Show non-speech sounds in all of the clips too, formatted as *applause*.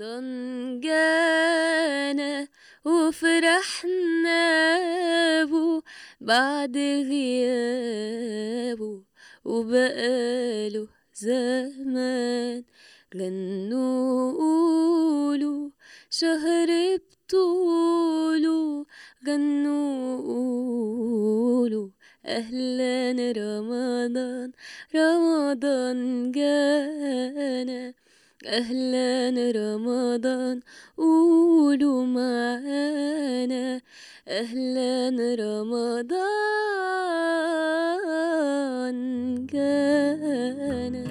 رمضان جانا وفرحنا بو بعد غيابه وبقاله زمان. غنوا قولوا شهر بطوله غنوا قولوا أهلا رمضان رمضان جانا. أهلا رمضان قولوا معانا. أهلا رمضان جانا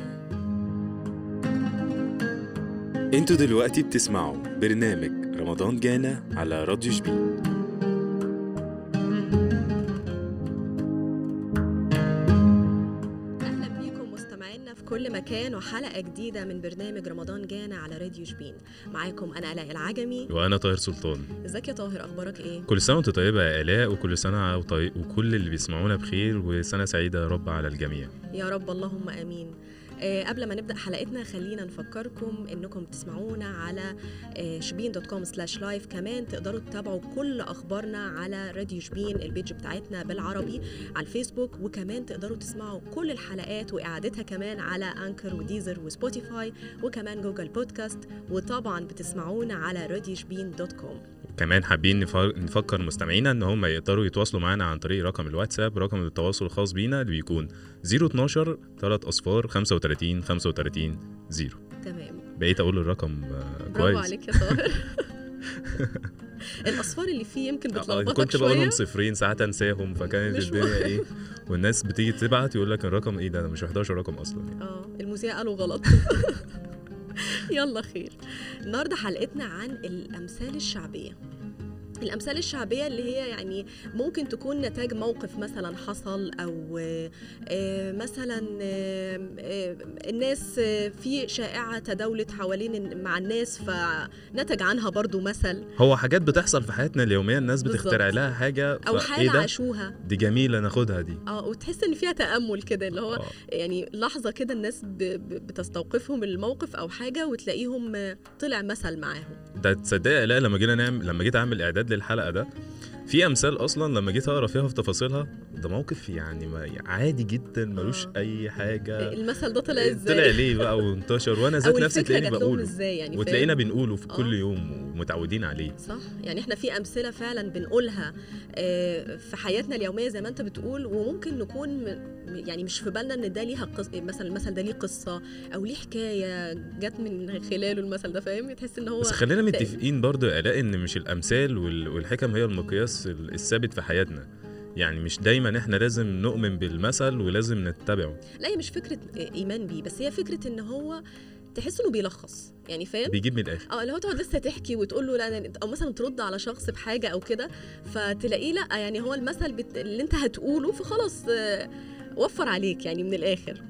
أنتوا دلوقتي بتسمعوا برنامج رمضان جانا على راديو شبين. كل مكان وحلقة جديدة من برنامج رمضان جانا على راديو شبين. معاكم أنا ألاء العجمي. وأنا طاهر سلطان. ازيك يا طاهر؟ أخبارك إيه؟ كل سنة وأنت طيبة يا ألاء وكل سنة وطي... وكل اللي بيسمعونا بخير وسنة سعيدة يا رب على الجميع. يا رب اللهم آمين. آه، قبل ما نبدأ حلقتنا خلينا نفكركم إنكم تسمعونا على شبين dot com slash live كمان تقدروا تتابعوا كل أخبارنا على راديو شبين ال page بتاعتنا بالعربي على الفيسبوك. وكمان تقدروا تسمعوا كل الحلقات واعادتها كمان على Anchor و Deezer و Spotify وكمان Google Podcast وطبعا بتسمعونا على راديو شبين dot com. كمان حابين نف... نفكر مستمعينا إن هم يقدروا يتواصلوا معانا عن طريق رقم الواتساب رقم التواصل الخاص بينا اللي بيكون 012 3 أصفار 35 35 0 تمام. بقيت أقول الرقم آه، برافو كويس. عليك يا طاهر. *laughs* الأصفار اللي فيه يمكن آه، بتلخبطك كنت بقولهم صفرين ساعات أنساهم فكانت الدنيا إيه؟ والناس بتيجي تبعت يقول لك الرقم إيه ده؟ أنا مش 11 رقم أصلا. آه المذيع قالوا غلط. *laughs* يلا خير. النهارده حلقتنا عن الأمثال الشعبية. الأمثال الشعبية اللي هي يعني ممكن تكون نتاج موقف مثلا حصل أو آه، مثلا آه، آه، الناس في شائعة تداولت حوالين مع الناس فنتج عنها برضو مثل هو حاجات بتحصل في حياتنا اليومية الناس بتخترع. لها حاجة أو حالة ده؟ عاشوها دي جميلة ناخدها دي آه وتحس إن فيها تأمل كده اللي هو آه. يعني لحظة كده الناس بتستوقفهم الموقف أو حاجة وتلاقيهم طلع مثل معاهم ده تصدق لا لما جينا نعمل لما جيت أعمل إعداد للحلقة ده. في أمثال أصلا لما جيت أقرأ فيها في تفاصيلها؟ ده موقف يعني ما عادي جدا ملوش آه. أي حاجة. المثل ده طلع إزاي؟ طلع ليه بقى وانتشر؟ وأنا ذات نفسي تلاقيني بقوله. إزاي يعني وتلاقينا؟ بنقوله في كل آه. يوم ومتعودين عليه. صح. يعني إحنا في أمثلة فعلا بنقولها آه، في حياتنا اليومية زي ما أنت بتقول وممكن نكون يعني مش في بالنا إن ده ليها قصه مثلا المثل ده ليه قصة أو ليه حكاية جت من خلاله المثل ده فاهم؟ تحس إن هو بس خلينا متفقين برضو يا الاء إن مش الأمثال وال- والحكم هي المقياس. ال- الثابت في حياتنا. يعني مش دايما إحنا لازم نؤمن بالمثل ولازم نتبعه. لا هي مش فكرة إيمان بيه بس هي فكرة إن هو تحس إنه بيلخص يعني فاهم؟ بيجيب من الآخر. آه اللي هو تقعد لسه تحكي وتقول له لا أو مثلا ترد على شخص بحاجة أو كده فتلاقيه لا يعني هو المثل بت... اللي أنت هتقوله فخلاص آه، وفر عليك يعني من الآخر.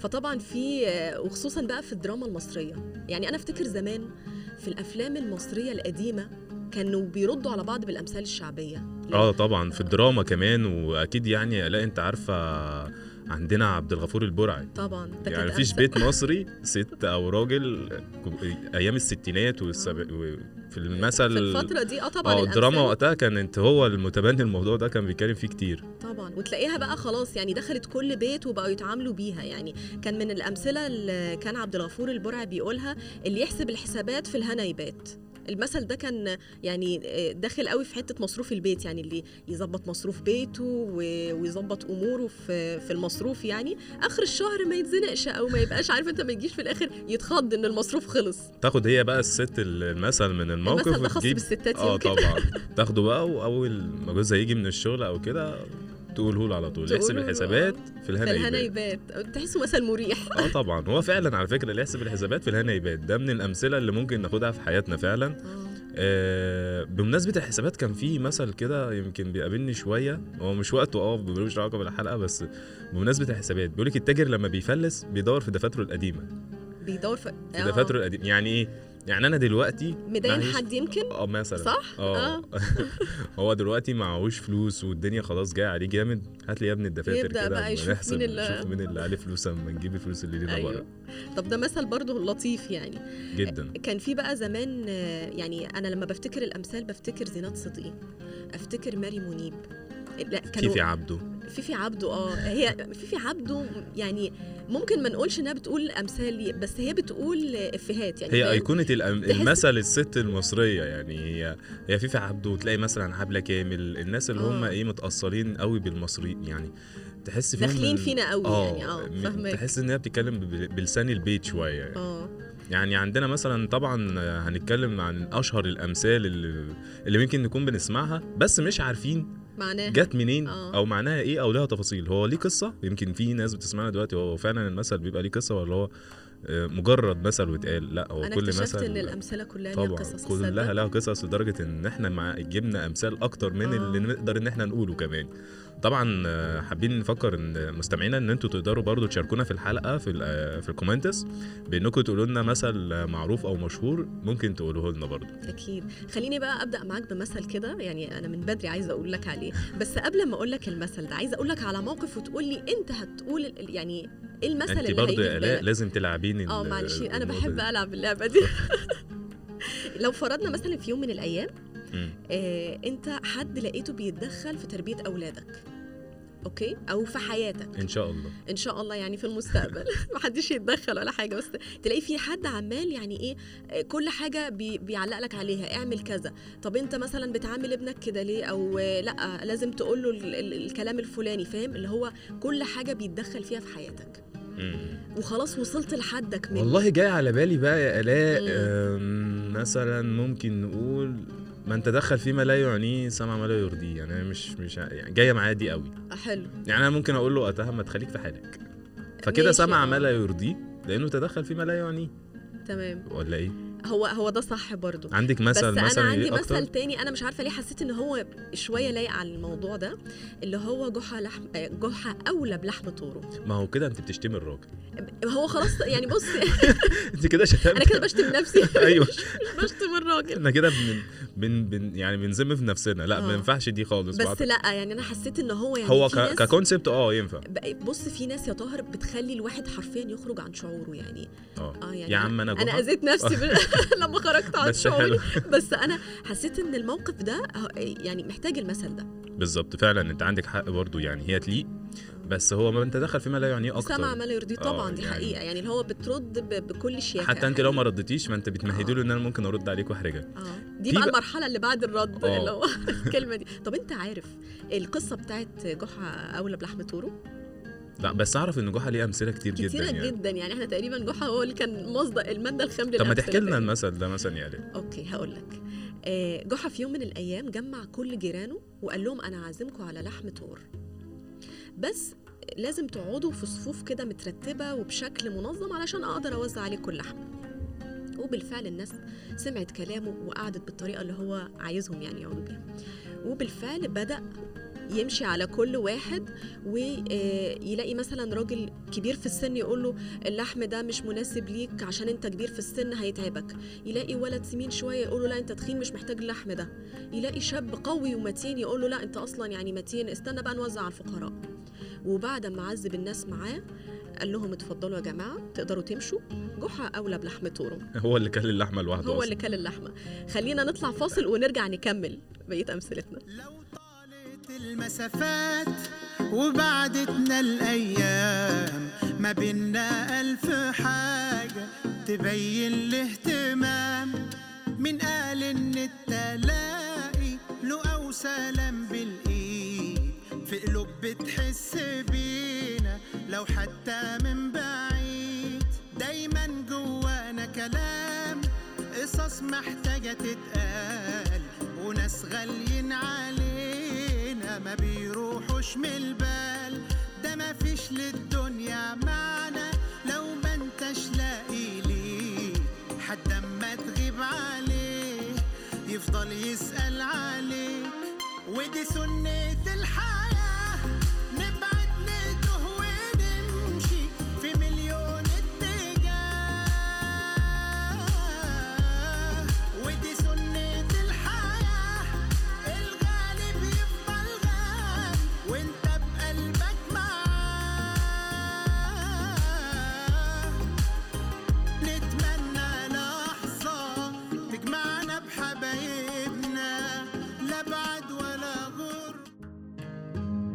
فطبعا في آه، وخصوصا بقى في الدراما المصرية. يعني أنا أفتكر زمان في الأفلام المصرية القديمة كانوا بيردوا على بعض بالأمثال الشعبية. آه طبعا. في الدراما كمان وأكيد يعني الا أنت عارفة عندنا عبد الغفور البرعي. طبعا. ده يعني كانت مفيش بيت *laughs* مصري ست أو راجل أيام الستينات والسب... في المثل في الفترة دي آه طبعا آه الدراما وقتها كانت هو المتبني الموضوع ده كان بيتكلم فيه كتير. طبعا. وتلاقيها بقى خلاص يعني دخلت كل بيت وبقوا يتعاملوا بيها. يعني كان من الأمثلة اللي كان عبد الغفور البرعي بيقولها اللي يحسب الحسابات في الهنا يبات. المثل ده كان يعني داخل قوي في حتة مصروف البيت يعني اللي يظبط مصروف بيته ويظبط أموره في في المصروف يعني. آخر الشهر ما يتزنقش أو ما يبقاش عارف أنت ما يجيش في الآخر يتخض إن المصروف خلص. تاخد هي بقى الست المثل من الموقف المثل ده خاص بالستات آه طبعا. *laughs* تاخده بقى وأول ما جوزها يجي من الشغل أو كده تقوله له على طول. يحسب الحسابات آه. في الهنا يبات يبات تحسه مثل مريح. آه *laughs* طبعا. هو فعلا على فكرة اللي يحسب الحسابات في الهنا يبات ده من الأمثلة اللي ممكن ناخدها في حياتنا فعلا. آه. آه بمناسبة الحسابات كان في مثل كده يمكن بيقابلني شوية. هو مش وقته آه ملوش علاقة بالحلقة بس بمناسبة الحسابات بيقول لك التاجر لما بيفلس بيدور في دفاتره القديمة. بيدور في في دفاتره القديمة. يعني إيه؟ يعني أنا دلوقتي مضايق حد يمكن؟ آه مثلا. صح؟ آه. آه. *laughs* هو دلوقتي معهوش فلوس والدنيا خلاص جاية عليه جامد هات لي يا ابني الدفاتر كده بقى يشوف مين اللي- نشوف مين اللي عليه فلوس أما نجيب الفلوس اللي لينا أيوه. بره. طب ده مثل برضه لطيف يعني. جدا. كان في بقى زمان يعني أنا لما بفتكر الأمثال بفتكر زينات صدقي أفتكر ماري منيب لا كانوا فيفي عبده. فيفي عبده آه هي فيفي عبده يعني ممكن ما نقولش إنها بتقول أمثال بس هي بتقول إفيهات يعني هي؟ أيقونة الأم... المثل الست المصرية يعني هي هي فيفي عبده وتلاقي مثلا عبلة كامل الناس اللي هم آه. إيه متأثرين قوي بالمصري يعني تحس فيهم داخلين فينا قوي يعني آه فاهمك تحس إن هي بتتكلم بلسان البيت شوية يعني. آه يعني عندنا مثلا طبعا هنتكلم عن أشهر الأمثال اللي, اللي ممكن نكون بنسمعها بس مش عارفين معناها. جت منين؟ آه. أو معناها إيه؟ أو لها تفاصيل. هو ليه قصة؟ يمكن في ناس بتسمعنا دلوقتي هو فعلا المثل بيبقى ليه قصة ولا هو مجرد مثل واتقال لا هو كل اكتشفت مثل إن الأمثلة كلها طبعا قصص كلها؟ لها قصص لدرجة إن إحنا مع جبنا أمثال أكتر من آه. اللي نقدر إن إحنا نقوله كمان. طبعا آه، حابين نفكر إن مستمعينا إن أنتوا تقدروا برضو تشاركونا في الحلقة في آه، في الكومنتس. بإنكم تقولوا لنا مثل معروف أو مشهور ممكن تقولوه لنا برضو. أكيد. خليني بقى أبدأ معاك بمثل كده يعني أنا من بدري عايزة أقول لك عليه. بس قبل ما أقول لك المثل ده عايزة أقول لك على موقف وتقول لي أنت هتقول يعني المثل انت اللي برضو هيجي يا آلاء لازم تلعبيني آه معلش أنا بحب. ألعب اللعبة دي. *laughs* لو فرضنا مثلا في يوم من الأيام. آه أنت حد لقيته بيتدخل في تربية أولادك أوكي؟ أو في حياتك. إن شاء الله. إن شاء الله يعني في المستقبل. *laughs* محدش يتدخل ولا حاجة بس تلاقي في حد عمال يعني إيه آه، كل حاجة بي بيعلق لك عليها اعمل كذا. طب أنت مثلا بتعامل ابنك كده ليه؟ أو لأ لازم تقول له ال- ال- الكلام الفلاني فاهم؟ اللي هو كل حاجة بيتدخل فيها في حياتك. وخلاص وصلت لحدك من والله جاي على بالي بقى يا آلاء مثلا ممكن نقول من تدخل فيما لا يعنيه سمع ما لا يرضيه. يعني أنا مش مش يعني جاية معايا دي قوي. حلو. يعني أنا ممكن أقول له اتهم ما تخليك في حالك. فكده سمع آه. ما لا يرضيه لأنه تدخل فيما لا يعنيه. تمام. ولا إيه؟ هو هو ده صح برضو. عندك بس مثل أنا مثلا عندي إيه أكتر؟ مثل تاني أنا مش عارفة ليه حسيت إن هو شوية لايق على الموضوع ده اللي هو جحا لحم آه، جحا أولى بلحم طوره. ما هو كده أنت بتشتمي الراجل. هو خلاص يعني بص *laughs* *laughs* أنت كده شتمت أنا كده بشتم نفسي. *laughs* أيوه. مش بشتم الراجل. إحنا كده بن بن بن يعني بنذم في نفسنا. لا ما آه. ينفعش دي خالص. بس بعد- لا يعني أنا حسيت إن هو يعني هو ككونسبت آه ينفع. بص في ناس يا طاهر بتخلي الواحد حرفيا يخرج عن شعوره يعني. آه. آه يعني يا عم أنا أنا جحا؟ أذيت نفسي. *laughs* لما خرجت عن شعوري بس أنا حسيت إن الموقف ده يعني محتاج المثل ده بالظبط فعلا أنت عندك حق برضو يعني هي تليق. بس هو ما أنت دخل فيما لا يعنيه أكتر. سمع ما لا يرضيه طبعا آه، دي يعني- حقيقة. يعني اللي هو بترد. بكل شياكة. حتى أنت لو ما ردتيش ما أنت بتمهدي آه. له إن أنا ممكن أرد عليك وأحرجك. آه. دي بقى المرحلة اللي بعد الرد آه. اللي هو *laughs* الكلمة دي. طب أنت عارف القصة بتاعت جحا أولى بلحم طوره لا بس أعرف إن جحا ليه أمثلة كتير, كتيرة جدا يعني. جدا. يعني إحنا تقريبا جحا هو اللي كان مصدر المادة الخام طب ما تحكي لنا. المثل ده مثلا ليه أوكي هقول لك. آه، جحا في يوم من الأيام جمع كل جيرانه وقال لهم أنا عازمكم على لحم طور بس لازم تقعدوا في صفوف كده مترتبة وبشكل منظم علشان أقدر أوزع عليكم اللحم. وبالفعل الناس سمعت كلامه وقعدت بالطريقة اللي هو عايزهم يعني يقعدوا بيها. وبالفعل بدأ يمشي على كل واحد ويلاقي مثلا راجل كبير في السن يقول له اللحم ده مش مناسب ليك عشان انت كبير في السن هيتعبك. يلاقي ولد سمين شوية يقول له لا انت تخين مش محتاج اللحم ده. يلاقي شاب قوي ومتين يقول له لا انت أصلا يعني متين. استنى بقى نوزع على الفقراء. وبعد ما عذب الناس معاه قال لهم اتفضلوا يا جماعة تقدروا تمشوا؟ جحا أولى بلحم طوره *laughs* هو اللي كل اللحمة لوحده هو أصلاً. اللي كل اللحمة. خلينا نطلع فاصل ونرجع نكمل بقية أمثلتنا. المسافات وبعدتنا الأيام. ما بينا ألف حاجة تبين الاهتمام. من قال إن التلاقي له أو سلام بالإيد. في قلوب بتحس بينا لو حتى من بعيد. دايما جوانا كلام قصص محتاجة تتقال وناس غاليين علينا. ما بيروحوش من البال. ده ما فيش للدنيا معنى. لو ما انتش لاقي ليه حد أما تغيب عليه يفضل يسأل عليك. ودي سنة الحياة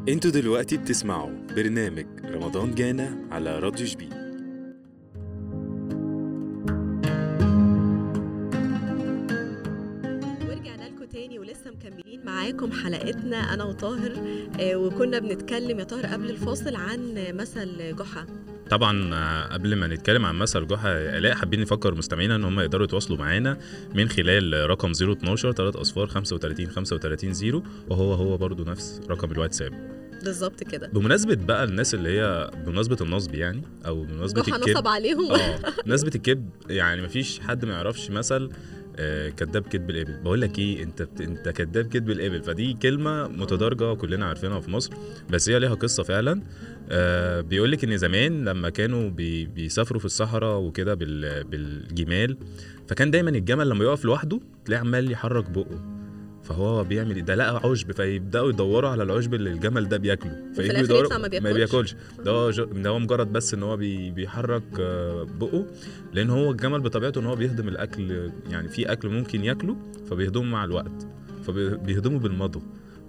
أنتوا دلوقتي بتسمعوا برنامج رمضان جانا على راديو جبين ورجعنا لكم تاني ولسه مكملين معاكم حلقتنا أنا وطاهر آه، وكنا بنتكلم يا طاهر قبل الفاصل عن مثل جحا. طبعا آه، قبل ما نتكلم عن مثل جحا آلاء حابين نفكر مستمعينا إن هم يقدروا يتواصلوا معانا من خلال رقم 012 3 أصفار 35 35 0 وهو هو برضو نفس رقم الواتساب. بالظبط كده. بمناسبة بقى الناس اللي هي بمناسبة النصب يعني أو بمناسبة الكذب. نصب عليهم. آه بمناسبة الكذب يعني مفيش حد ما يعرفش مثل كذاب كذب الإبل. بقول لك إيه أنت بت... أنت كذاب كذب الإبل. فدي كلمة متدارجه وكلنا عارفينها في مصر بس هي ليها قصة فعلا. آه بيقول لك إن زمان لما كانوا بي... بيسافروا في الصحراء وكده بال... بالجمال فكان دايما الجمل لما يقف لوحده تلاقيه عمال يحرك بقه. فهو بيعمل إيه؟ ده لقى عشب فيبدأوا يدوروا على العشب اللي الجمل ده بياكله فيجوا الآخر يدوروا ما ما بياكلش. بياكلش ده ده هو مجرد بس إن هو بي... بيحرك آه، بقه لأن هو الجمل بطبيعته إن هو بيهضم الأكل يعني في أكل ممكن ياكله فبيهضمه مع الوقت فبيهضمه بالمضغ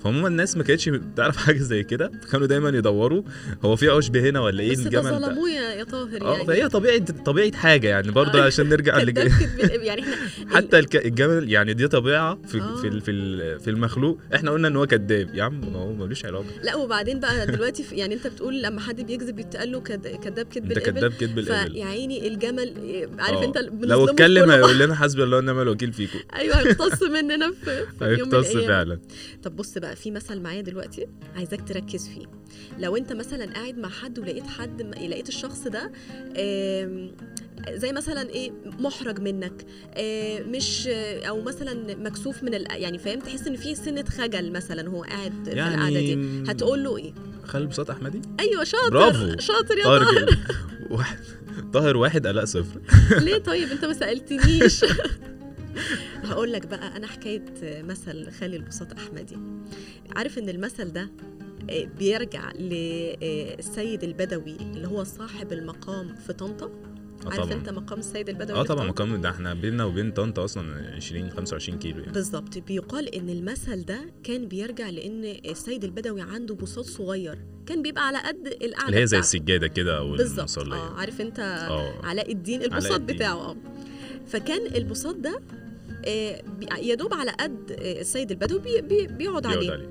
فعموما الناس ما كانتش تعرف *laughs* حاجة زي كده فكانوا دايما يدوروا هو في عشب هنا ولا إيه؟ بس الجمل ده. ظلموه يا طاهر آه يعني. فهي طبيعه طبيعة حاجة يعني برضه عشان نرجع *laughs* لج... يعني إحنا *laughs* حتى. الجمل يعني دي طبيعة في آه. في في في المخلوق. إحنا قلنا إن هو كذاب. يا عم هو ملوش علاقة. لا وبعدين بقى دلوقتي يعني أنت بتقول لما حد بيكذب بيتقال له كدب أنت الإبل. كذاب كذب الإبل. فيا عيني الجمل عارف آه. أنت لو اتكلم كل هيقول لنا حسبي الله ونعم الوكيل فيكم. أيوه هيقتص مننا في, في يوم الأيام. فعلا. طب بص بقى في مثل معايا دلوقتي عايزاك تركز فيه. لو انت مثلا قاعد مع حد ولقيت حد لقيت الشخص ده زي مثلا إيه محرج منك آه، مش أو مثلا مكسوف من ال... يعني فاهم تحس ان في سنة خجل مثلا هو قاعد في القعدة دي. يعني هتقول له إيه؟ خالد بساط أحمدي؟ أيوه شاطر برافو. شاطر يا طاهر. *laughs* واحد طاهر واحد الاء صفر. *laughs* ليه طيب؟ انت ما سألتنيش. *laughs* *laughs* هقول لك بقى أنا حكاية مثل خالي البساط أحمدي. عارف إن المثل ده آه، بيرجع للسيد البدوي اللي هو صاحب المقام في طنطا؟ آه عارف طبعا. أنت مقام السيد البدوي آه طبعا؟ مقام ده إحنا بيننا وبين طنطا أصلا 20 25 كيلو يعني. بالظبط بيقال إن المثل ده كان بيرجع لإن السيد البدوي عنده بساط صغير. كان بيبقى على قد القعدة اللي هي زي. السجادة كده أو بالظبط آه عارف أنت علاء الدين البساط. بتاعه. آه. فكان البساط ده يا دوب على قد آه، السيد البدوي بي- بي- بيقعد عليه. عليه.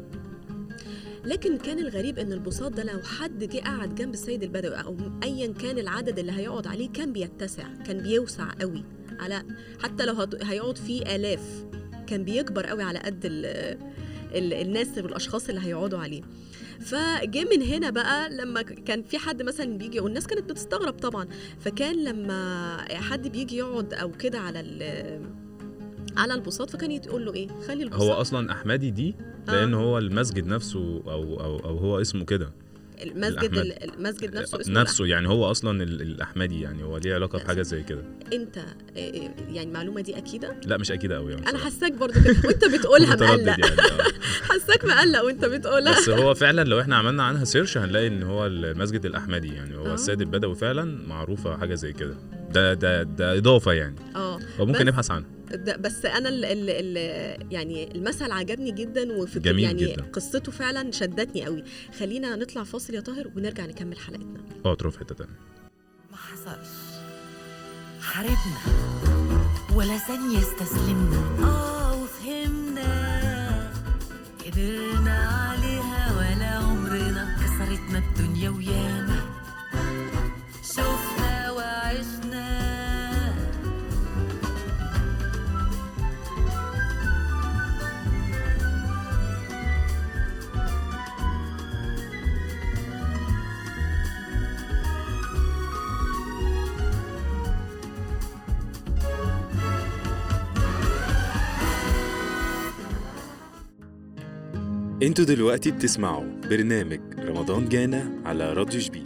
لكن كان الغريب إن البساط ده لو حد جه قعد جنب السيد البدوي أو ايا كان العدد اللي هيقعد عليه كان بيتسع كان بيوسع قوي. على حتى لو هيقعد فيه آلاف كان بيكبر قوي على قد الناس والأشخاص اللي هيقعدوا عليه. فجه من هنا بقى لما كان في حد مثلا بيجي والناس كانت بتستغرب طبعا. فكان لما حد بيجي يقعد أو كده على ال على البساط فكان يقول له إيه؟ خلي البساط هو أصلا أحمدي دي لأن هو المسجد نفسه أو أو أو هو اسمه كده. المسجد الأحمد. ال- المسجد نفسه اسمه نفسه يعني هو أصلا ال- الأحمدي يعني هو ليه علاقة بحاجة زي كده. انت إيه، يعني المعلومه دي أكيدة؟ لا مش أكيد قوي يعني أنا. حاساك برضو كده وأنت بتقولها *laughs* مقلق. يعني آه. *laughs* حاساك مقلق وأنت بتقولها. بس هو فعلا لو إحنا عملنا عنها سيرش هنلاقي إن هو المسجد الأحمدي يعني هو آه. السيد البدوي فعلا معروفة حاجة زي كده. ده ده ده إضافة يعني. آه. وممكن نبحث عنها. بس أنا ال ال ال يعني المثل عجبني جدا وفكر جميل يعني جدا. قصته فعلا شدتني قوي. خلينا نطلع فاصل يا طاهر ونرجع نكمل حلقتنا. آه تروح في حتة تانية. ما حصلش. حاربنا. ولا ثانية استسلمنا آه وفهمنا. قدرنا عليها ولا عمرنا. كسرتنا الدنيا وياما أنتوا دلوقتي بتسمعوا برنامج رمضان جانا على راديو شبين.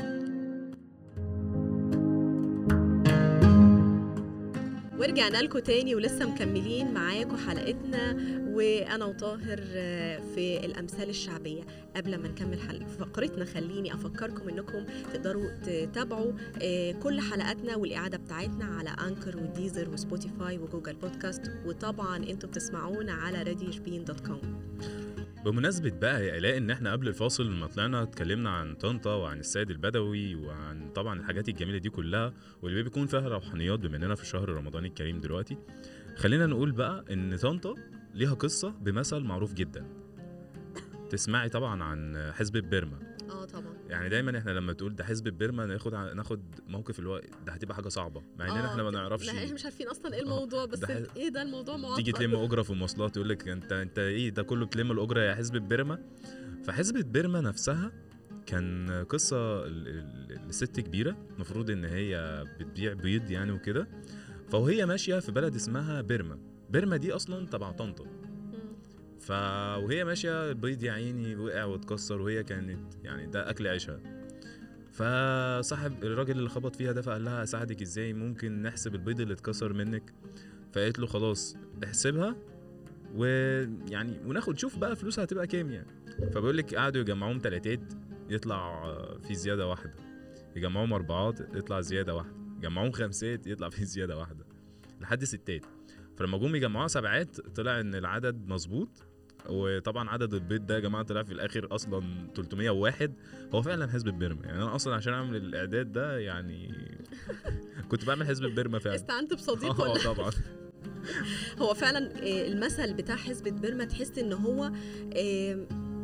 ورجعنا لكم تاني ولسه مكملين معاكم حلقتنا وأنا وطاهر آه، في الأمثال الشعبية. قبل ما نكمل حلقة فقرتنا خليني أفكركم إنكم تقدروا تتابعوا آه، كل حلقاتنا والإعادة بتاعتنا على Anchor و Deezer و Spotify و Google Podcast. وطبعا أنتوا بتسمعونا على راديو شبين dot com. بمناسبة بقى يا آلاء إن إحنا قبل الفاصل لما طلعنا اتكلمنا عن طنطا وعن السيد البدوي وعن طبعا الحاجات الجميلة دي كلها واللي بيكون فيها روحانيات بما إننا في شهر رمضان الكريم دلوقتي خلينا نقول بقى إن طنطا ليها قصة بمثل معروف جدا. تسمعي طبعا عن حزب بيرما. آه طبعا. يعني دايما إحنا لما تقول ده حزب بيرما ناخد ناخد موقف اللي هو ده هتبقى حاجة صعبة مع اننا آه، إحنا ما لا نعرفش إحنا مش عارفين أصلا إيه الموضوع بس ده إيه ده الموضوع معقد؟ تيجي تلم أجرة في المواصلات يقول لك أنت أنت إيه ده كله بتلم الأجرة يا حزب بيرما؟ فحزب بيرما نفسها كان ال- الست كبيرة المفروض إن هي بتبيع بيض يعني وكده فوهي ماشية في بلد اسمها بيرما. بيرما دي أصلا تبع طنطا. وهي ماشية البيض يا عيني وقع واتكسر وهي كانت يعني ده أكل عيشها. فصاحب الراجل اللي خبط فيها ده فقال لها أساعدك إزاي؟ ممكن نحسب البيض اللي اتكسر منك؟ فقالت له خلاص احسبها ويعني وناخد شوف بقى فلوسها هتبقى كام يعني. فبيقول لك قعدوا يجمعوهم تلاتات يطلع في زيادة واحدة. يجمعوهم أربعات يطلع زيادة واحدة. يجمعوهم خمسات يطلع في زيادة واحدة. لحد ستات. فلما جم يجمعوها سبعات طلع إن العدد مظبوط. وطبعا عدد البيض ده يا جماعة طلع في الآخر أصلا 301 هو فعلا حزب بيرما. يعني أنا أصلا عشان أعمل الإعداد ده يعني *laughs* كنت بعمل حزب بيرما فعلا. استعنت بصديق *laughs* آه طبعا. هو فعلا آه، المثل بتاع حزب بيرما تحس إن هو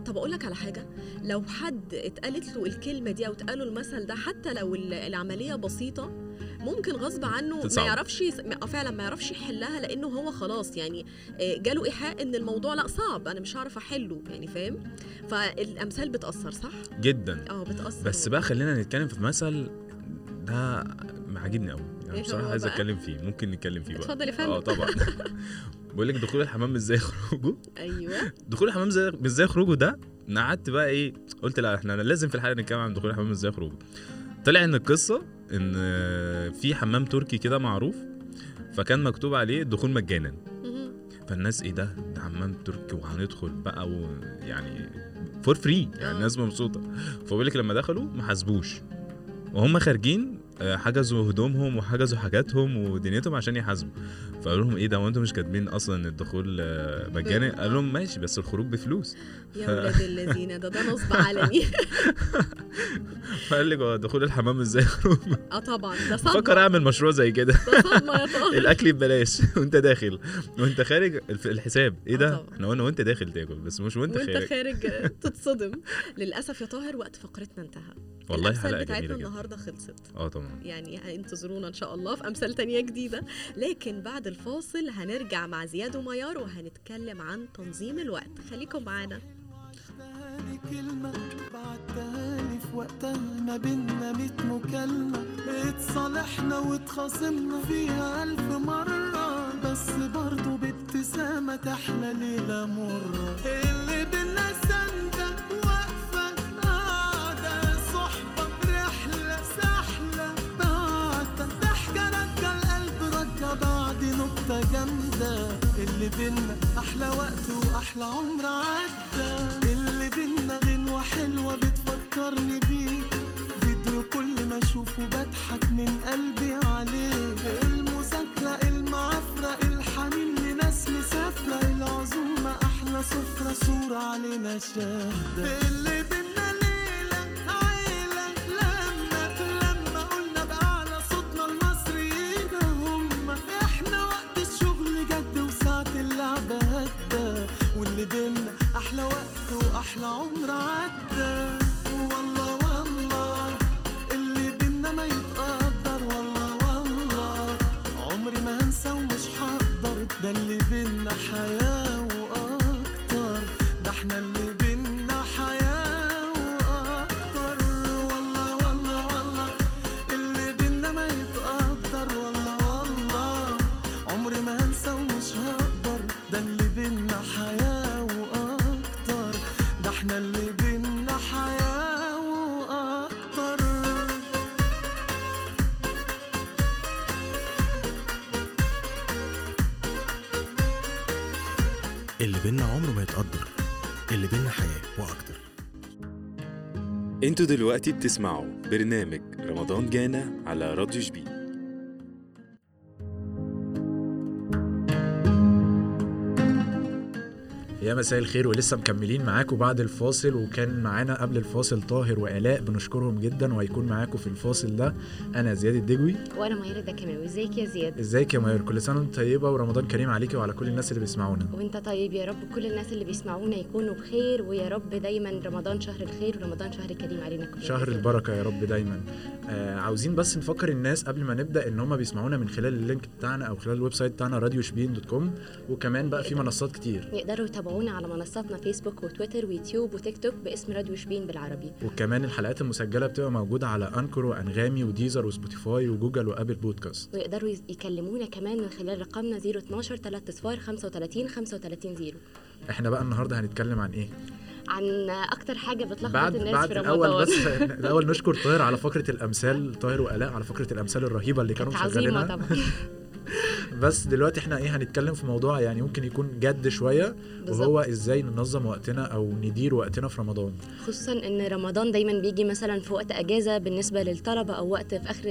طب أقول لك على حاجة. لو حد اتقالت له الكلمة دي أو اتقال له المثل ده حتى لو ال- العملية بسيطة ممكن غصب عنه ما تصعب. يعرفش ما- آه فعلا ما يعرفش يحلها لأنه هو خلاص يعني آه، جاله إيحاء إن الموضوع لأ صعب أنا مش هعرف أحله يعني فاهم؟ فالأمثال بتأثر صح؟ جدا. آه بتأثر. بس بقى خلينا نتكلم في مثل ده عاجبني قوي. إيه يعني هو بصراحه عايز؟ أتكلم فيه ممكن نتكلم فيه بقى. اتفضل يا فندم. آه طبعا. *laughs* بقول لك دخول الحمام مش زي خروجه. أيوه. دخول الحمام زي مش زي خروجه ده أنا قعدت بقى إيه قلت لا إحنا لازم في الحلقة نتكلم عن دخول الحمام مش زي خروجه. طلع إن القصة إن في حمام تركي كده معروف فكان مكتوب عليه الدخول مجانا. فالناس إيه ده؟ ده حمام تركي وهندخل بقى ويعني for free يعني آه. الناس مبسوطة. فبقول لك لما دخلوا ما حاسبوش. وهم خارجين حجزوا هدومهم وحجزوا حاجاتهم ودنيتهم عشان يحاسبوا. فقالوا لهم إيه ده وأنتم مش كاتبين أصلا الدخول آه، مجاني؟ آه. قال لهم ماشي بس الخروج بفلوس. يا ولاد الذين ده ده نصب علني *laughs* فقال لك دخول الحمام زي خروجه؟ آه طبعا. ده صدمة. فكر أعمل مشروع زي كده. الأكل ببلاش. *laughs* وأنت داخل. وأنت خارج الحساب. إيه آه ده. إحنا قلنا وأنت داخل تاكل بس مش وأنت, وأنت خارج. خارج *laughs* تتصدم. للأسف يا طاهر وقت فقرتنا انتهى. والله الأمثال حلقة بتاعتنا النهارده خلصت. آه طبعا. يعني انتظرونا إن شاء الله في أمثال تانية جديدة. لكن بعد الفاصل هنرجع مع زياد وميار وهنتكلم عن تنظيم الوقت. خليكم معانا. كلمة بعتها لي في وقتها ما بينا ميت مكالمة. اتصالحنا واتخاصمنا فيها ألف مرة. بس برضه بابتسامة تحلى ليلة مرة. اللي بينا سندة اللي بينا أحلى وقت وأحلى عمر عدى. اللي بينا غنوة حلوة بتفكرني بيك فيديو كل ما أشوفه بضحك من قلبي عليه. المذاكرة المعافرة الحنين لناس مسافرة. العزومة أحلى سفرة صورة علينا شاهدة. اللي بينا أنتوا دلوقتي بتسمعوا برنامج رمضان جانا على راديو يا مساء الخير ولسه مكملين معاكم بعد الفاصل وكان معانا قبل الفاصل طاهر وآلاء بنشكرهم جدا وهيكون معاكم في الفاصل ده أنا زياد الدجوي. وأنا ميرة ده كمان وازيك يا زياد؟ إزيك يا ماير كل سنة وأنت طيبة ورمضان كريم عليكي وعلى كل الناس اللي بيسمعونا. وأنت طيب يا رب كل الناس اللي بيسمعونا يكونوا بخير ويا رب دايما رمضان شهر الخير ورمضان شهر كريم علينا كلنا. شهر البركة يا رب دايما. آه عاوزين بس نفكر الناس قبل ما نبدأ إن هم بيسمعونا من خلال ال link بتاعنا أو خلال ال website بتاعنا راديو شبين dot com وكمان بقى في منصات كتير. يقدروا يتابعونا على منصاتنا فيسبوك وتويتر ويوتيوب وتيك توك باسم راديو شبين بالعربي. وكمان الحلقات المسجلة بتبقى موجودة على أنكر وأنغامي وديزر وسبوتيفاي وجوجل وأبل بودكاست. ويقدروا يكلمونا كمان من خلال رقمنا 012 3 صفار 35 35 0 إحنا بقى النهاردة هنتكلم عن إيه؟ عن أكتر حاجة بتلخبط بعد الناس بعد في رمضان. الأول بس *laughs* الأول نشكر طاهر على فقرة الأمثال طاهر وآلاء على فقرة الأمثال الرهيبة اللي كانوا مشغلينها طبعا. *laughs* بس دلوقتي إحنا إيه هنتكلم في موضوع يعني ممكن يكون جد شوية وهو إزاي ننظم وقتنا أو ندير وقتنا في رمضان. خصوصا إن رمضان دايما بيجي مثلا في وقت أجازة بالنسبة للطلبة أو وقت في آخر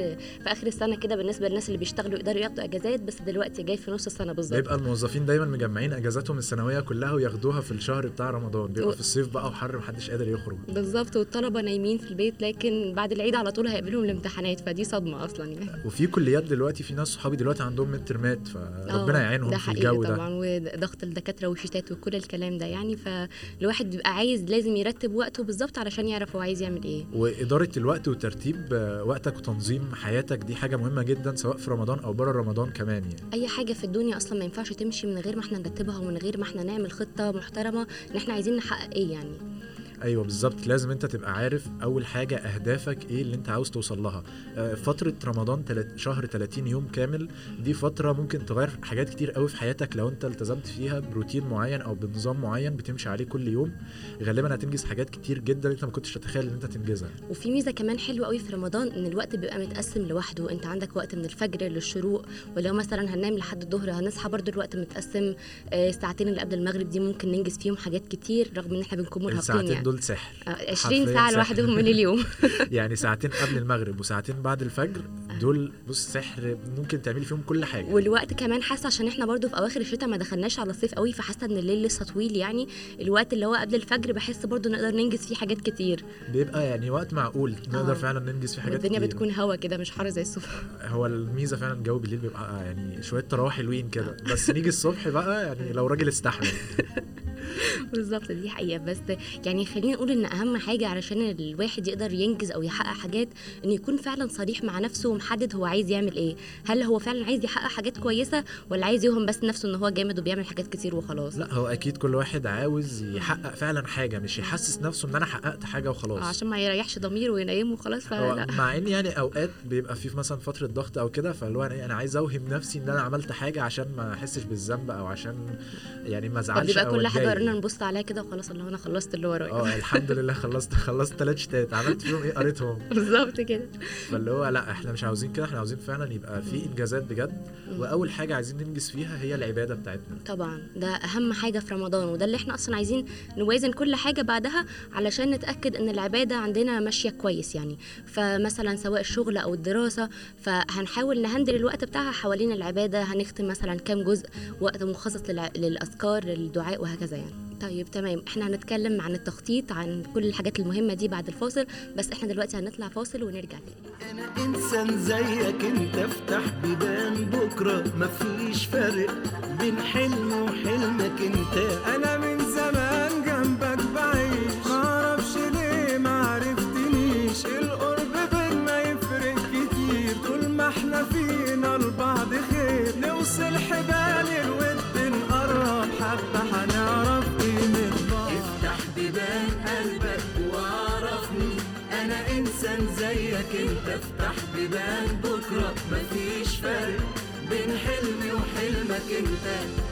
في آخر السنة كده بالنسبة للناس اللي بيشتغلوا يقدروا ياخدوا أجازات بس دلوقتي جاي في نص السنة بالظبط. بيبقى الموظفين دايما مجمعين أجازاتهم السنوية كلها وياخدوها في الشهر بتاع رمضان بيبقى و- في الصيف بقى وحر محدش قادر يخرج. بالظبط والطلبة نايمين في البيت لكن بعد العيد على طول هيقابلهم الامتحانات فدي صدمة أصلا يعني. وفي كليات دلوقتي في ناس صحابي دلوقتي عندهم ميد ترمات فربنا آه، يعينهم في الجو ده. طبعا وضغط الدكاترة والشتات وكل الكلام ده يعني. فالواحد بيبقى عايز لازم يرتب وقته بالظبط علشان يعرف هو عايز يعمل إيه. وإدارة الوقت وترتيب آه، وقتك وتنظيم حياتك دي حاجة مهمة جدا سواء في رمضان أو بره رمضان كمان يعني. أي حاجة في الدنيا أصلا ما ينفعش تمشي من غير ما إحنا نرتبها ومن غير ما إحنا نعمل خطة محترمة إن إحنا عايزين نحقق إيه يعني. أيوه بالظبط. لازم أنت تبقى عارف أول حاجة أهدافك إيه اللي أنت عاوز توصل لها. آه، فترة رمضان تلات شهر 30 يوم كامل دي فترة ممكن تغير حاجات كتير قوي في حياتك لو أنت التزمت فيها بروتين معين أو بنظام معين بتمشي عليه كل يوم. غالبا هتنجز حاجات كتير جدا أنت ما كنتش تتخيل إن أنت تنجزها. وفي ميزة كمان حلوة قوي في رمضان إن الوقت بيبقى متقسم لوحده. أنت عندك وقت من الفجر للشروق ولو مثلا هننام لحد الظهر هنصحى برضو الوقت متقسم آه، الساعتين اللي قبل المغرب دي ممكن ننجز فيهم حاجات كتير رغم إن إحنا بنكون مرهقين يعني. دول سحر آه، 20 حرفياً ساعة. لوحدهم من اليوم *laughs* يعني ساعتين قبل المغرب وساعتين بعد الفجر دول بص سحر ممكن تعملي فيهم كل حاجة. والوقت كمان حاسة عشان إحنا برضو في أواخر الشتاء ما دخلناش على الصيف قوي فحاسة إن الليل لسه طويل يعني. الوقت اللي هو قبل الفجر بحس برضو نقدر ننجز فيه حاجات كتير. بيبقى يعني وقت معقول نقدر آه. فعلا ننجز فيه حاجات والدنيا كتير. بتكون هوا كده مش حر زي الصبح. *laughs* هو الميزة فعلا الجو بالليل بيبقى يعني شوية تراوح حلوين كده. بس نيجي الصبح بقى يعني لو راجل استحمل. *laughs* بالظبط دي حقيقة. بس يعني خلينا نقول إن أهم حاجة علشان الواحد يقدر ينجز أو يحقق حاجات إنه يكون فعلا صريح مع نفسه ومحدد هو عايز يعمل إيه. هل هو فعلا عايز يحقق حاجات كويسة ولا عايز يوهم بس نفسه إن هو جامد وبيعمل حاجات كتير وخلاص؟ لا هو أكيد كل واحد عاوز يحقق فعلا حاجة مش يحسس نفسه إن أنا حققت حاجة وخلاص. عشان ما يريحش ضميره وينيمه وخلاص مع إن يعني أوقات بيبقى في مثلا فترة ضغط أو كده فاللي هو أنا أنا عايز أوهم نفسي إن أنا عملت حاجة عشان ما أحسش بالذنب أو عشان يعني ما أزعلش فبيبقى أو كل أتضايق. قررنا نبص عليها كده وخلاص اللي هو أنا خلصت اللي ورايا آه *laughs* الحمد لله خلصت خلصت ثلاث شتات عملت فيهم إيه؟ قريتهم. بالظبط كده. فاللي هو لا إحنا مش عاوزين كده إحنا عاوزين فعلا يبقى في إنجازات بجد وأول حاجة عايزين ننجز فيها هي العبادة بتاعتنا. طبعا ده أهم حاجة في رمضان وده اللي إحنا أصلا عايزين نوازن كل حاجة بعدها علشان نتأكد إن العبادة عندنا ماشية كويس يعني. فمثلا سواء الشغل أو الدراسة فهنحاول نهندل الوقت بتاعها حوالين العبادة هنختم مثلا كام جزء وقت مخصص للأذكار للدعاء وهكذا يعني. طيب تمام إحنا هنتكلم عن التخطيط عن كل الحاجات المهمة دي بعد الفاصل بس إحنا دلوقتي هنطلع فاصل ونرجع تاني. إنسان زيك انت افتح بيبان بكرة. مفيش فرق بين حلم وحلمك انت. أنا من زمان انت افتح بيبان بكرة مفيش فرق بين حلمي وحلمك انت.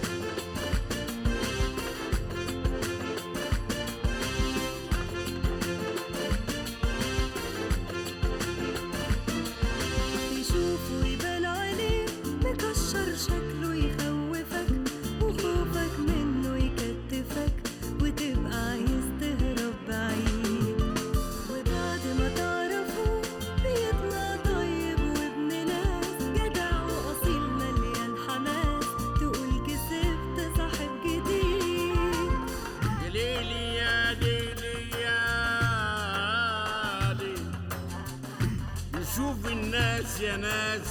ناس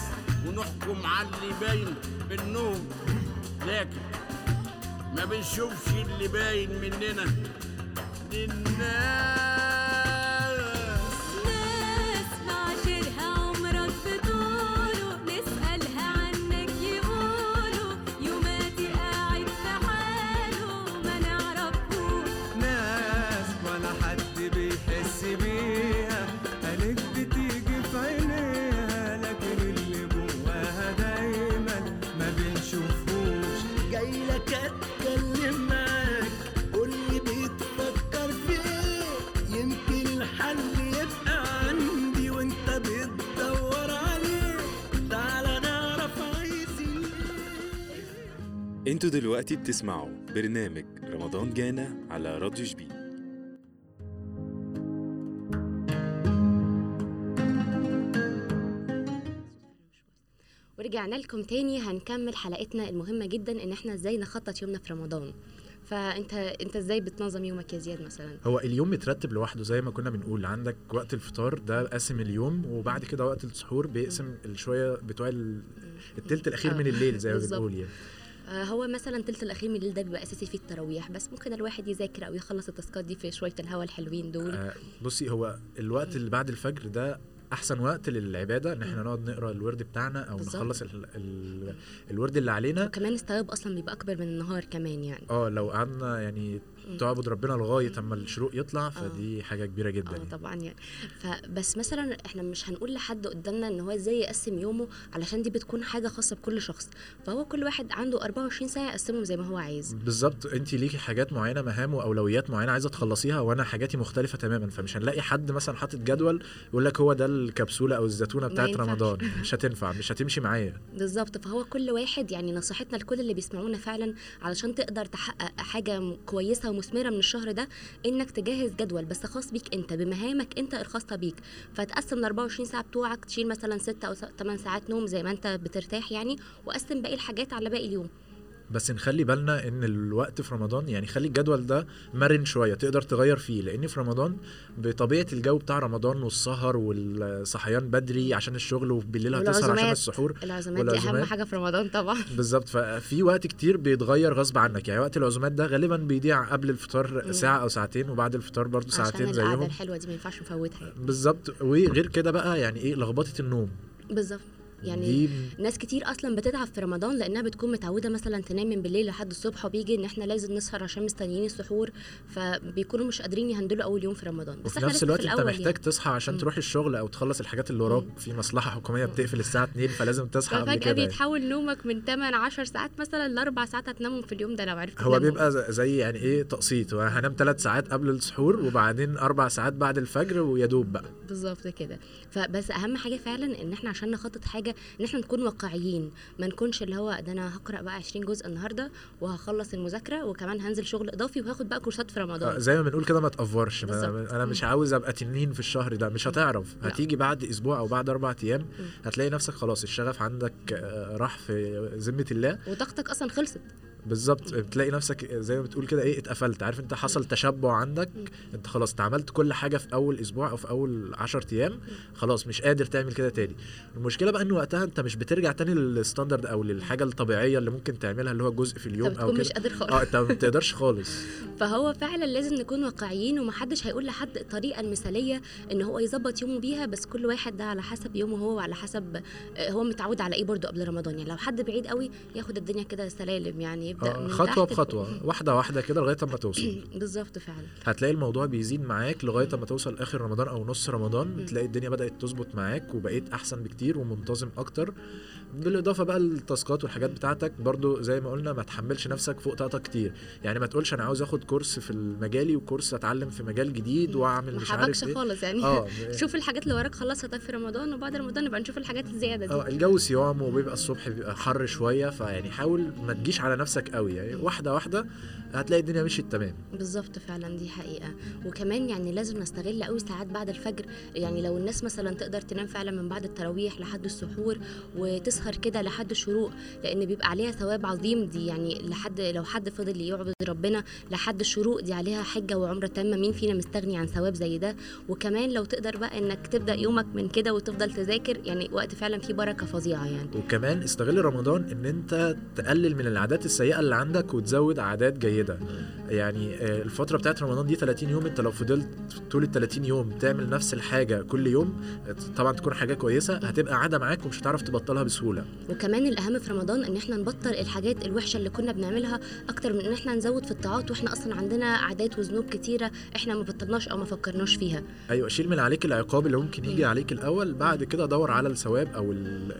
ونحكم على اللي باين بالنوم. لكن ما بنشوفش اللي باين مننا. للناس. قول لي بتفكر في إيه؟ يمكن الحل يبقى عندي وانت بتدور عليه. نعرف عايزين أنتوا دلوقتي بتسمعوا برنامج رمضان جانا على راديو شبين ورجعنا لكم تاني هنكمل حلقتنا المهمة جدا إن إحنا إزاي نخطط يومنا في رمضان. فأنت أنت إزاي بتنظم يومك يا زياد مثلا؟ هو اليوم مترتب لوحده زي ما كنا بنقول عندك وقت الفطار ده قاسم اليوم وبعد كده وقت السحور بيقسم الشويه بتوع ال- التلت الأخير آه، من الليل زي ما. بنقول يعني. آه، هو مثلا تلت الأخير من الليل ده بيبقى أساسي فيه التراويح بس ممكن الواحد يذاكر أو يخلص التاسكات دي في شوية الهوا الحلوين دول. آه، بصي هو الوقت اللي بعد الفجر ده أحسن وقت للعبادة إن إحنا نقعد نقرأ الورد بتاعنا أو بالظبط. نخلص ال ال الورد اللي علينا وكمان الثواب أصلا بيبقى أكبر من النهار كمان يعني آه لو قعدنا يعني. تعبد ربنا لغاية أما الشروق يطلع فدي حاجة كبيرة جدا آه يعني. طبعا يعني. فبس مثلا إحنا مش هنقول لحد قدامنا إن هو إزاي يقسم يومه علشان دي بتكون حاجة خاصة بكل شخص. فهو كل واحد عنده 24 ساعة يقسمهم زي ما هو عايز. بالظبط. انت ليكي حاجات معينة مهام وأولويات معينة عايزة تخلصيها وأنا حاجاتي مختلفة تماما. فمش هنلاقي حد مثلا حاطط جدول يقول لك هو ده الكبسولة أو الزيتونة ما بتاعت. رمضان. *laughs* مش هتنفع مش هتمشي معايا. بالظبط. فهو كل واحد يعني نصيحتنا لكل اللي بيسمعونا فعلا علشان تقدر تحقق حاجة كويسة ومثمرة من الشهر ده إنك تجهز جدول بس خاص بيك أنت بمهامك أنت الخاصة بيك. فتقسم ال 24 ساعة بتوعك تشيل مثلا 6 أو 8 ساعات نوم زي ما أنت بترتاح يعني وقسم باقي الحاجات على باقي اليوم. بس نخلي بالنا إن الوقت في رمضان يعني خلي الجدول ده مرن شوية تقدر تغير فيه لأن في رمضان بطبيعة الجو بتاع رمضان والسهر والصحيان بدري عشان الشغل وبالليل هتسهر عشان. السحور العزومات دي أهم حاجة في رمضان طبعا *laughs* بالظبط ففي وقت كتير بيتغير غصب عنك يعني وقت العزومات ده غالبا بيضيع قبل الفطار. ساعة أو ساعتين وبعد الفطار برضو عشان ساعتين زيهم الحلوة دي ما ينفعش نفوتها يعني. بالظبط وغير كده بقى يعني إيه لخبطة النوم بالظبط يعني ناس كتير أصلا بتتعب في رمضان لأنها بتكون متعودة مثلا تنام من بالليل لحد الصبح وبيجي إن إحنا لازم نسهر عشان مستنيين السحور فبيكونوا مش قادرين يهندلوا أول يوم في رمضان بس وفي نفس الوقت في أنت محتاج تصحى عشان. تروح الشغل أو تخلص الحاجات اللي وراك في مصلحة حكومية بتقفل الساعة 2 فلازم تصحى قبل كده يعني. بيتحول نومك من 8 10 ساعات مثلا لأربع ساعات هتنامهم في اليوم ده لو عرفت هو. بيبقى زي يعني إيه تقسيط هنام ثلاث ساعات قبل السحور وبعدين أربع ساعات بعد الفجر ويا دوب بقى بالظبط كده فبس أهم حاجة فعلا إن إحنا عشان نخطط حاجة إن إحنا نكون واقعيين ما نكونش اللي هو ده أنا هقرأ بقى 20 جزء النهارده وهخلص المذاكرة وكمان هنزل شغل إضافي وهاخد بقى كورسات في آه، رمضان زي ما بنقول كده ما بالظبط. أنا مش عاوز أبقى تنين في الشهر ده مش هتعرف. هتيجي بعد أسبوع أو بعد أربع أيام هتلاقي نفسك خلاص الشغف عندك آه، راح في ذمة الله. وطاقتك أصلا خلصت. بالظبط. بتلاقي نفسك زي ما بتقول كده إيه اتقفلت. عارف أنت حصل تشبع عندك؟ أنت خلاص انت عملت كل حاجة في أول أسبوع أو في أول 10 أيام خلاص مش قادر تعمل كده تاني. المشكلة بقى إن وقتها أنت مش بترجع تاني للستاندرد أو للحاجة الطبيعية اللي ممكن تعملها اللي هو جزء في اليوم أو كده مش قادر خالص. آه أنت ما بتقدرش خالص. فهو فعلا لازم نكون واقعيين ومحدش هيقول لحد الطريقة المثالية إن هو يظبط يومه بيها بس كل واحد ده على حسب يومه هو وعلى حسب آه، هو متعود على إيه برضه قبل رمضان. يعني لو حد بعيد قوي ياخد الدنيا كده سلالم يعني. يبدا آه من خطوة تحت بخطوة *clears throat* واحدة واحدة كده لغاية أما توصل. *clears throat* بالظبط فعلا. هتلاقي الموضوع بيزيد معاك لغاية أما توصل آخر رمضان أو نص رمضان تلاقي الدنيا بدأت تظبط معاك وبقيت أحسن بكتير ومنتظم أكتر. بالإضافة بقى للتاسكات والحاجات بتاعتك برضو زي ما قلنا ما تحملش نفسك فوق طاقتك كتير. يعني ما تقولش أنا عاوز آخد كورس في مجالي وكورس أتعلم في مجال جديد وأعمل مش عارف إيه. خالص يعني. آه. *laughs* شوف الحاجات اللي وراك خلصها في رمضان وبعد رمضان نبقى نشوف الحاجات الزيادة دي. آه الجو صيام وبيبقى الصبح بيبقى حر شوية فيعني حاول ما تجيش على نفسك قوي. يعني واحدة واحدة هتلاقي الدنيا مشيت تمام. بالظبط فعلا دي حقيقة. وكمان يعني لازم نستغل قوي ساعات بعد الفجر. يعني لو الناس مثلا تقدر تنام فعلا من بعد التراويح لحد السحور وتسهر كده لحد الشروق لأن بيبقى عليها ثواب عظيم. دي يعني لحد لو حد فضل يعبد ربنا لحد الشروق دي عليها حجة وعمرة تامة. مين فينا مستغني عن ثواب زي ده؟ وكمان لو تقدر بقى إنك تبدأ يومك من كده وتفضل تذاكر يعني وقت فعلا فيه بركة فظيعة يعني. وكمان استغل رمضان إن أنت تقلل من العادات السيئة اللي عندك وتزود عادات جيدة. يعني آه، الفترة بتاعت رمضان دي 30 يوم أنت لو فضلت طول ال 30 يوم تعمل نفس الحاجة كل يوم آه، طبعا تكون حاجة كويسة هتبقى عادة معاك ومش هتعرف تبطلها بسهولة. وكمان الأهم في رمضان إن إحنا نبطل الحاجات الوحشة اللي كنا بنعملها أكتر من إن إحنا نزود في الطاعات وإحنا أصلا عندنا عادات وذنوب كتيرة إحنا ما بطلناش أو ما فكرناش فيها. أيوه شيل من عليك العقاب اللي ممكن يجي عليك الأول بعد كده دور على الثواب أو ال-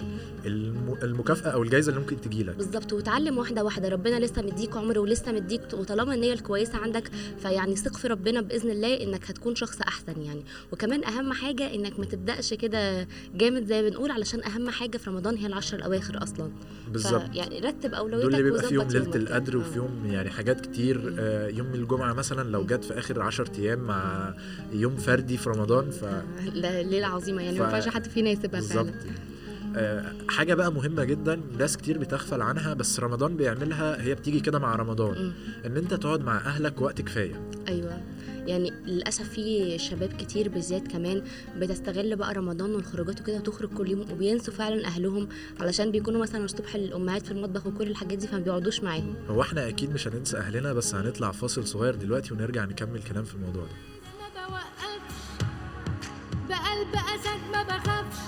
الم- المكافأة أو الجائزه اللي ممكن تجي لك. بالظبط وتعلم واحدة واحدة ربنا لسه مديك عمر ولسه مديك وطالما النية الكويسة عندك فيعني ثق في ربنا بإذن الله إنك هتكون شخص أحسن يعني. وكمان أهم حاجة إنك ما تبدأش كده جامد زي ما بنقول علشان أهم حاجة في رمضان هي العشر الأواخر أصلا. بالظبط. يعني رتب أولوياتك دول اللي بيبقى فيهم وظبط ليله القدر وفي يوم يعني حاجات كتير. آه، يوم الجمعة مثلا لو جت في آخر 10 أيام مع يوم فردي في رمضان ف ليلة عظيمة يعني ما ف- ينفعش حد فينا يسيبها بالظبط. فعلا آه، حاجة بقى مهمة جدا ناس كتير بتغفل عنها بس رمضان بيعملها هي بتيجي كده مع رمضان. مم. إن أنت تقعد مع أهلك وقت كفاية. أيوه. يعني للأسف في شباب كتير بالذات كمان بتستغل بقى رمضان والخروجات وكده وتخرج كل يوم وبينسوا فعلا أهلهم علشان بيكونوا مثلا الصبح الأمهات في المطبخ وكل الحاجات دي فما بيقعدوش معاهم. هو إحنا أكيد مش هننسى أهلنا بس هنطلع فاصل صغير دلوقتي ونرجع نكمل كلام في الموضوع ده. بقلب أسد ما بخافش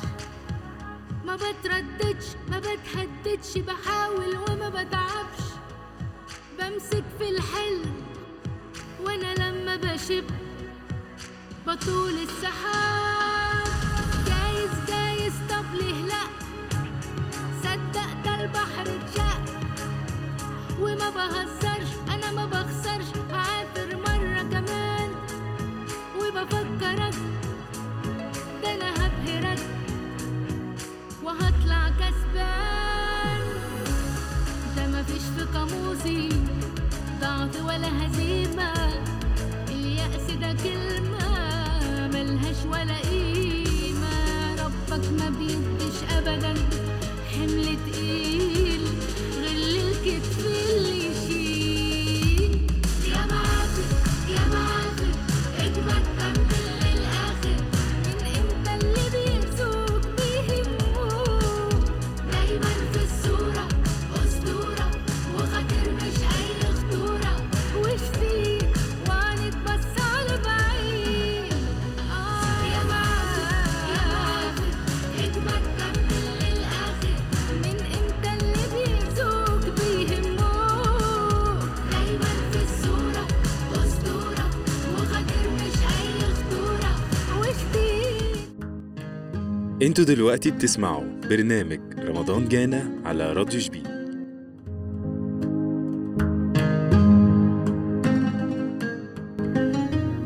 ما بترددش ما بتهددش بحاول وما بتعبش. بمسك في الحلم وأنا لما بشب بطول السحاب. جايز جايز طب ليه لا؟ صدق ده البحر اتشق. وما بهزرش أنا ما بخسرش هعافر مرة كمان. وبفكرك ده أنا هبهرك. وهطلع كسبان. ده مفيش في قاموسي ضعف ولا هزيمة. اليأس ده كلمة ملهاش ولا قيمة. ربك ما بيديش أبدا حمل تقيل غل الكتف اللي أنتوا دلوقتي بتسمعوا برنامج رمضان جانا على راديو جبين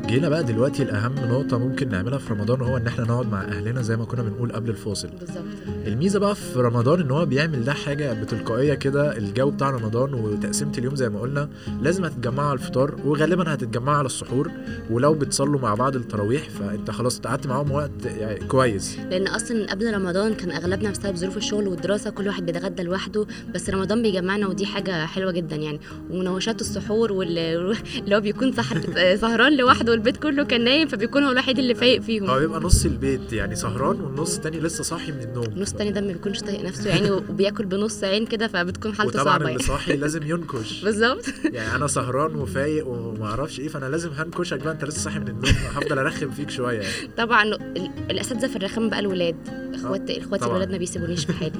جينا بقى دلوقتي الاهم نقطة ممكن نعملها في رمضان هو إن إحنا نقعد مع أهلنا زي ما كنا بنقول قبل الفاصل. بالظبط. الميزة بقى في رمضان إن هو بيعمل ده حاجة بتلقائية كده الجو بتاع رمضان وتقسيمة اليوم زي ما قلنا لازم هتتجمعوا على الفطار وغالبا هتتجمعوا على السحور ولو بتصلوا مع بعض التراويح فأنت خلاص قعدت معاهم وقت يعني كويس. لأن أصلا قبل رمضان كان أغلبنا بسبب ظروف الشغل والدراسة كل واحد بيتغدى لوحده بس رمضان بيجمعنا ودي حاجة حلوة جدا يعني. ومناوشات السحور واللي اللي هو بيكون سهران لوحده والبيت كله كان نايم فبيكون هو الوحيد اللي فايق فيهم. هو بيبقى نص البيت يعني سهران والنص التاني لسه صاحي من النوم. النص التاني ده ما بيكونش طايق نفسه يعني وبياكل بنص عين كده فبتكون حالته صعبة اللي يعني. صاحي لازم ينكش. *laughs* بالظبط. يعني أنا سهران وفايق وما أعرفش إيه فأنا لازم هنكشك بقى أنت لسه صاحي من النوم هفضل أرخم فيك شوية يعني. *laughs* طبعا ال- الأساتذة في الرخام بقى الولاد اخوات اخواتي طبعاً. الولاد ما بيسيبونيش في حالي.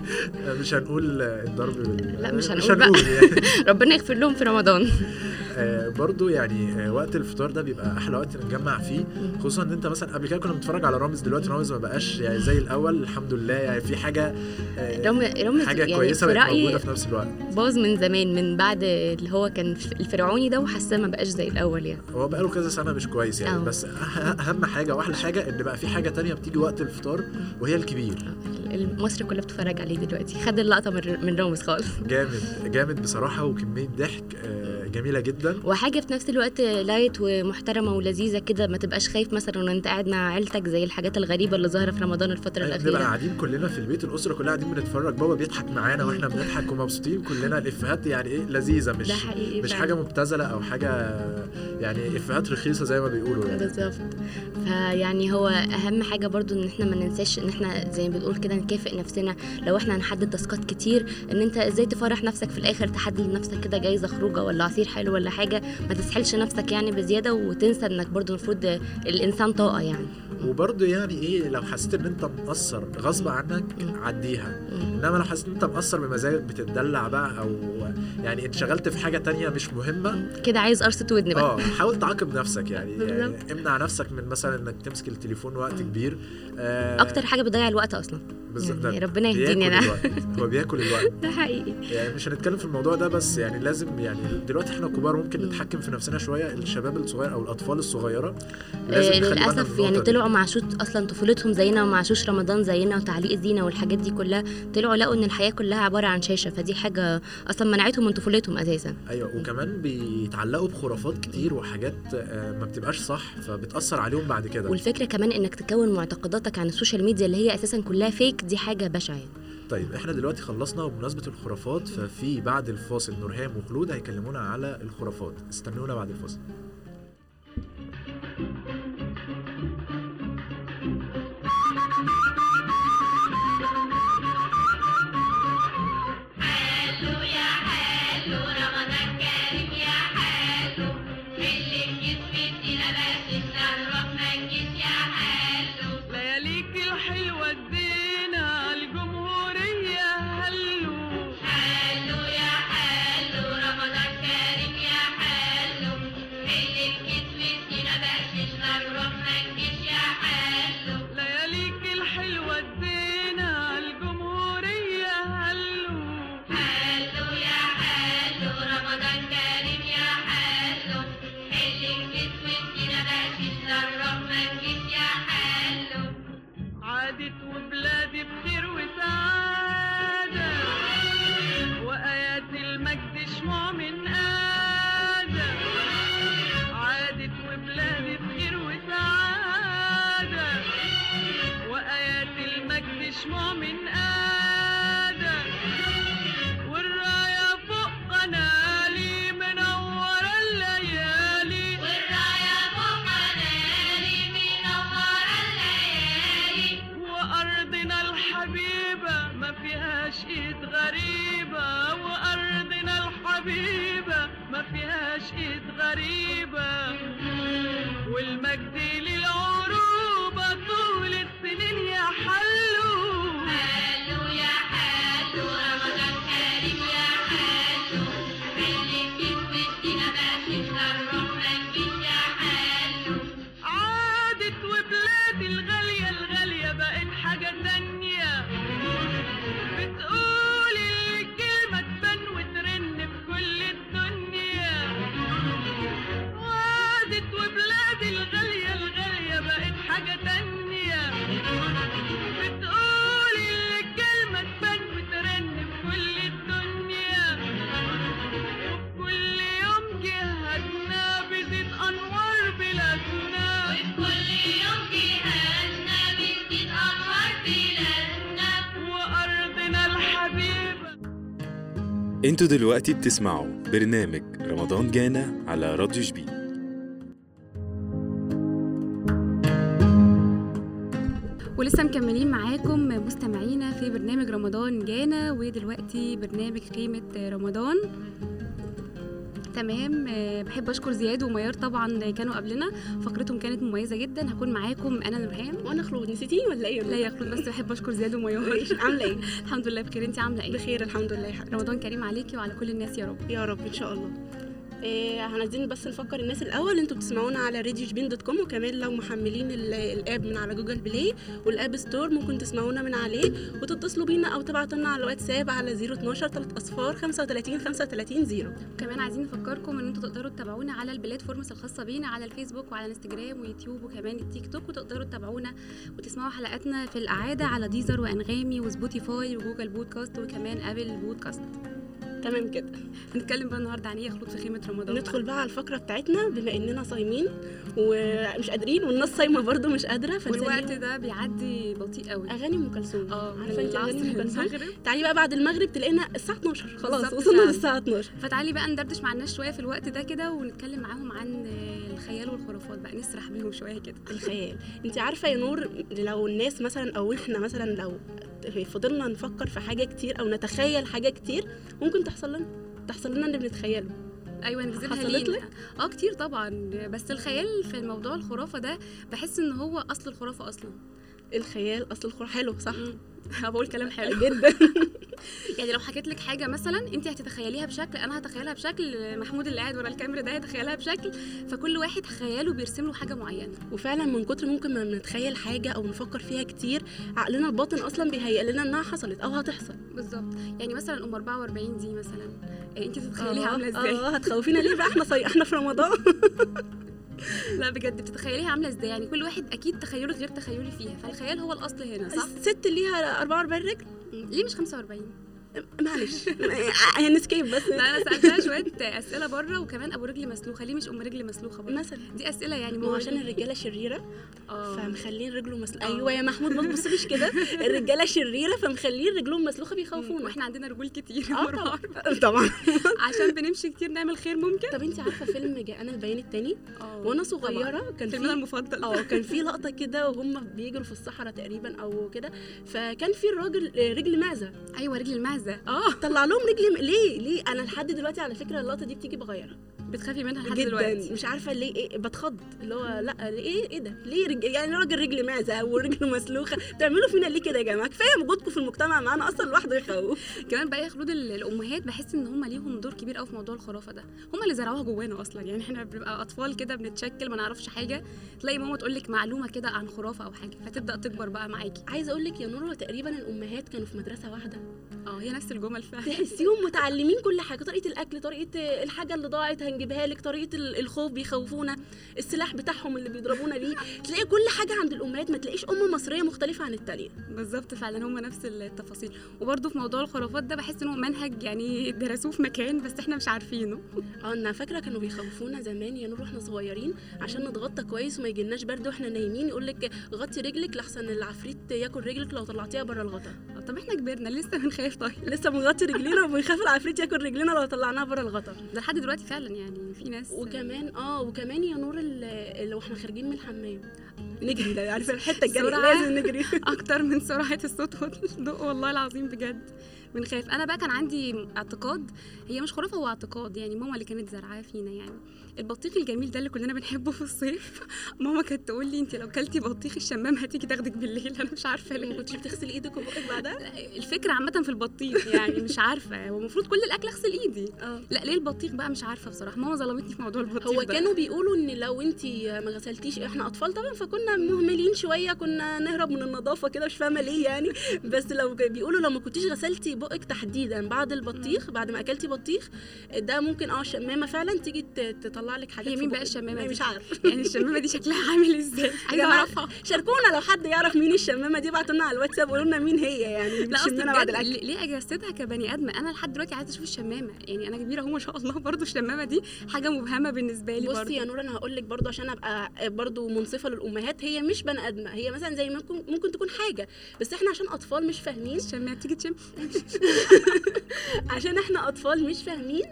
*laughs* مش هنقول الضرب. لا مش مش هنقول بقى. هنقول يعني. ربنا يغفر لهم في رمضان. آه، برضو يعني آه، وقت الفطار ده بيبقى أحلى وقت نتجمع فيه. خصوصا إن أنت مثلا قبل كده كنا بنتفرج على رامز دلوقتي رامز ما بقاش يعني زي الأول الحمد لله يعني في حاجة آه، رامز رامز حاجة يعني كويسة بقت موجودة في نفس الوقت. باظ من زمان من بعد اللي هو كان الفرعوني ده وحاسه ما بقاش زي الأول يعني. هو بقاله كذا سنة مش كويس يعني أه. بس أهم حاجة وأحلى حاجة إن بقى في حاجة تانية بتيجي وقت الفطار وهي الكبير. مصر كلها بتتفرج عليه دلوقتي. خد اللقطة من رامز خالص. جامد جامد بصراحة وكمية ضحك آه، جميلة جدا. وحاجة في نفس الوقت light ومحترمة ولذيذة كده ما تبقاش خايف مثلا وإن أنت قاعد مع عيلتك زي الحاجات الغريبة اللي ظاهره في رمضان الفترة أيوة، بنبقى الاخيره قاعدين كلنا في البيت الأسرة كلها قاعدين بنتفرج بابا بيضحك معانا وإحنا بنضحك ومبسوطين كلنا الإفيهات يعني إيه لذيذة مش مش. حاجة مبتذلة أو حاجة يعني إفيهات رخيصة زي ما بيقولوا يعني. بالظبط. فيعني هو أهم حاجة برضو إن إحنا ما ننساش إن إحنا زي ما بنقول كده نكافئ نفسنا لو إحنا هنحدد تاسكات كتير إن أنت إزاي تفرح نفسك في الآخر تحدد لنفسك كده جايزة خروجة ولا عصير حلو ولا حاجة ما تسحلش نفسك يعني بزيادة وتنسى إنك برضو المفروض الإنسان طاقة يعني. وبرضه يعني إيه لو حسيت إن أنت مقصر غصب عنك عديها. إنما لو حسيت إن أنت مقصر بمزاجك بتتدلع بقى أو يعني انشغلت في حاجة تانية مش مهمة كده عايز قرصة ودن بقى. آه حاول تعاقب نفسك يعني, يعني. امنع نفسك من مثلا إنك تمسك التليفون وقت كبير. آه أكتر حاجة بتضيع الوقت أصلا. بالظبط. يعني ربنا يهديني أنا. هو بياكل الوقت. *laughs* ده حقيقي. يعني مش هنتكلم في الموضوع ده بس يعني لازم يعني دلوقتي إحنا كبار ممكن نتحكم في نفسنا شوية الشباب الصغير أو الأطفال الصغيرة لازم آه، للأسف يعني. طلعوا شوط أصلا طفولتهم زينا وما عاشوش رمضان زينا وتعليق الزينة والحاجات دي كلها طلعوا لقوا إن الحياة كلها عبارة عن شاشة فدي حاجة أصلا منعتهم من طفولتهم أساسا. أيوه وكمان بيتعلقوا بخرافات كتير وحاجات آه، ما بتبقاش صح فبتأثر عليهم بعد كده. والفكرة كمان إنك تكون معتقداتك عن ال social media اللي هي أساسا كلها fake دي حاجة بشعة يعني. طيب إحنا دلوقتي خلصنا وبمناسبه الخرافات ففي بعد الفاصل نورهام وخلود هيكلمونا على الخرافات. استنونا بعد الفاصل. أنتوا دلوقتي بتسمعوا برنامج رمضان جانا على راديو جبين ولسه مكملين معاكم مستمعينا في برنامج رمضان جانا ودلوقتي برنامج خيمة رمضان. تمام. آه، بحب أشكر زياد وميار طبعا كانوا قبلنا. فقرتهم كانت مميزة جدا. هكون معاكم أنا نورهان وأنا خلود. نسيتيني ولا إيه؟ لا يا خلود بس بحب أشكر زياد وميار. ماشي، عاملة إيه؟ *laughs* الحمد لله بخير. انت عاملة إيه؟ بخير الحمد لله رمضان كريم عليكي وعلى كل الناس يا رب. يا رب إن شاء الله. إيه عايزين بس نفكر الناس الأول. أنتوا بتسمعونا على راديو شبين dot com وكمان لو محملين ال- ال app من على جوجل بلاي وال App Store ممكن تسمعونا من عليه. وتتصلوا بينا أو تبعتوا لنا على الواتساب على 012 3 أصفار 35 35 0 كمان عايزين نفكركم إن أنتوا تقدروا تتابعونا على ال platforms الخاصة بينا على الفيسبوك وعلى الانستجرام ويوتيوب وكمان التيك توك وتقدروا تتابعونا وتسمعوا حلقاتنا في الاعاده على ديزر وأنغامي وسبوتيفاي وجوجل بودكاست وكمان ابل بودكاست تمام كده هنتكلم بقى النهارده عن إيه؟ خلود في خيمة رمضان. ندخل بقى على الفقرة بتاعتنا بما إننا صايمين ومش قادرين والناس صايمة برضو مش قادرة. والوقت ده بيعدي بطيء قوي أغاني أم كلثوم. آه عارفة انت أغاني أم كلثوم؟ تعالي بقى بعد المغرب تلاقينا الساعة 12 خلاص وصلنا. للساعة 12 فتعالي بقى ندردش مع الناس شوية في الوقت ده كده ونتكلم معاهم عن الخيال والخرافات بقى نسرح بيهم شوية كده. الخيال. انت عارفة يا نور لو الناس مثلا أو إحنا مثلا لو فضلنا نفكر في حاجة كتير أو نتخيل حاجة كتير ممكن تحصل لنا تحصل لنا اللي بنتخيله. أيوه نجذبها حصلت لك؟ آه كتير طبعا. بس الخيال في الموضوع الخرافة ده بحس إن هو أصل الخرافة أصلا. الخيال أصل الخرافه حلو صح؟ *laughs* بقول كلام حلو. جدا. *laughs* يعني لو حكيت لك حاجة مثلا أنت هتتخيليها بشكل أنا هتخيلها بشكل محمود اللي قاعد ورا الكاميرا ده هيتخيلها بشكل فكل واحد خياله بيرسم له حاجة معينة. وفعلا من كتر ممكن ما بنتخيل حاجة أو نفكر فيها كتير عقلنا الباطن أصلا بيهيئ لنا إنها حصلت أو هتحصل. بالظبط. يعني مثلا أم 44 دي مثلا أنت تتخيليها آه، عاملة إزاي؟ آه هتخوفينا ليه بقى؟ إحنا. إحنا في رمضان. *laughs* *laughs* لا بجد بتتخيليها عاملة إزاي؟ يعني كل واحد أكيد تخيله غير تخيلي فيها فالخيال هو الأصل هنا صح؟ الست ليها 44 رجل؟ ليه مش 45 معلش. *laughs* هنسكيب بس. لا أنا سألتها شوية أسئلة بره وكمان أبو رجل مسلوخة. ليه مش أم رجل مسلوخة برضه؟ مثلا. دي أسئلة يعني ما هو عشان الرجالة شريرة آه. فمخلين رجله مسلوخة. آه. أيوه يا محمود ما تبصليش كده. الرجالة شريرة فمخلين رجلهم مسلوخة بيخوفونا. وإحنا عندنا رجول كتير آه *laughs* طبعا. عشان بنمشي كتير نعمل خير ممكن؟ طب انت عارفة فيلم جاءنا البيان التاني؟ آه وأنا صغيرة كان فيلمنا في المفضل. آه كان *laughs* في لقطة كده وهم بيجروا في الصحراء تقريبا أو كده. فكان في الراجل آه، رجل معزه أيوه رجل المعزه آه. طلع لهم رجل م- ليه؟ ليه؟ أنا لحد دلوقتي على فكرة اللقطة دي بتيجي بغيرها. بتخافي منها لحد دلوقتي. مش عارفة ليه إيه بتخض. اللي هو لأ ليه إيه ده؟ ليه رج... يعني راجل رجل معزه ورجل مسلوخة؟ بتعملوا فينا ليه كده يا جماعة؟ كفاية وجودكم في المجتمع معانا أصلا لوحده يخوف *laughs* كمان بقى خلود ال- الأمهات بحس إن هم ليهم دور كبير قوي في موضوع الخرافة ده. هم اللي زرعوها جوانا أصلا. يعني إحنا بنبقى أطفال كده بنتشكل ما نعرفش حاجة تلاقي ماما تقول لك معلومة كده عن خرافة أو حاجة فتبدأ تكبر بقى معاكي. عايزة أقول لك يا نور تقريبا الأمهات كانوا في مدرسة واحدة. آه هي نفس الجمل فعلا. تحسيهم متعلمين كل حاجة طريقة الأكل طريقة الحاجة اللي ضاعت هنجيبها لك طريقة ال- الخوف بيخوفونا السلاح بتاعهم اللي بيضربونا بيه. تلاقي كل حاجة عند الأمهات ما تلاقيش ام مصرية مختلفة عن التانية. بالظبط فعلا هم نفس التفاصيل. وبرده في موضوع الخرافات ده بحس ان هو منهج يعني درسوه في مكان بس إحنا مش عارفينه. آه أنا فاكرة كانوا بيخوفونا زمان يا نور وإحنا صغيرين عشان نتغطى كويس وما يجيلناش برد وإحنا نايمين يقول لك غطي رجلك لحسن العفريت ياكل رجلك لو طلعتيها بره الغطا. طب إحنا كبرنا لسه بنخاف طيب. لسه بنغطي رجلينا وبنخاف العفريت ياكل رجلنا لو طلعناها بره الغطا. ده لحد دلوقتي فعلا يعني في ناس وكمان آه وكمان يا نور اللي وإحنا خارجين من الحمام. نجري ده عارفة الحتة الجري لازم نجري. أكتر من سرعة الصوت. والضوء والله العظيم بجد. بنخاف أنا بقى كان عندي اعتقاد هي مش خرافه هو اعتقاد. يعني ماما اللي كانت زرعاه فينا يعني. البطيخ الجميل ده اللي كلنا بنحبه في الصيف. *laughs* ماما كانت تقول لي أنت لو كلتي بطيخ الشمام هتيجي تاخدك بالليل. *laughs* أنا مش عارفة ليه. كنتش بتغسلي إيدك وبقك بعدها؟ الفكرة عامة في البطيخ يعني مش عارفة. هو المفروض كل الأكل أغسل إيدي. آه. لا ليه البطيخ بقى؟ مش عارفة بصراحة. ماما ظلمتني في موضوع البطيخ هو ده. كانوا بيقولوا إن لو أنت ما غسلتيش إحنا أطفال طبعا فكنا مهملين شوية كنا نهرب من النظافة كده مش فاهمة ليه يعني. بس لو بيقولوا لو ما كنتيش غسلتي بقك تحديدا. بعد البطيخ بعد ما أكلتي بطيخ ده ممكن آه الشمامه فعلا تيجي تطلع لك حاجات هي مين بقى. الشمامة دي؟ مش عارف. *laughs* يعني الشمامة دي شكلها عامل إزاي؟ *laughs* عايزه اعرفها شاركونا لو حد يعرف مين الشمامة دي ابعتوا لنا على الواتساب قولوا لنا مين هي يعني لا اصل بعد الأكل. ليه اجسدها كبني آدم؟ أنا لحد دلوقتي عايزة أشوف الشمامة. يعني أنا كبيرة أهو ما شاء الله برضو الشمامة دي حاجة مبهمة بالنسبة لي بصي يا نور أنا هقول لك برضو عشان أبقى برضو منصفة للأمهات هي مش بني ادمه هي مثلا زي ممكن ممكن تكون حاجة بس إحنا عشان أطفال مش فاهمين. الشمامة تيجي تشم *laughs* *laughs* عشان إحنا اطفال مش فاهمين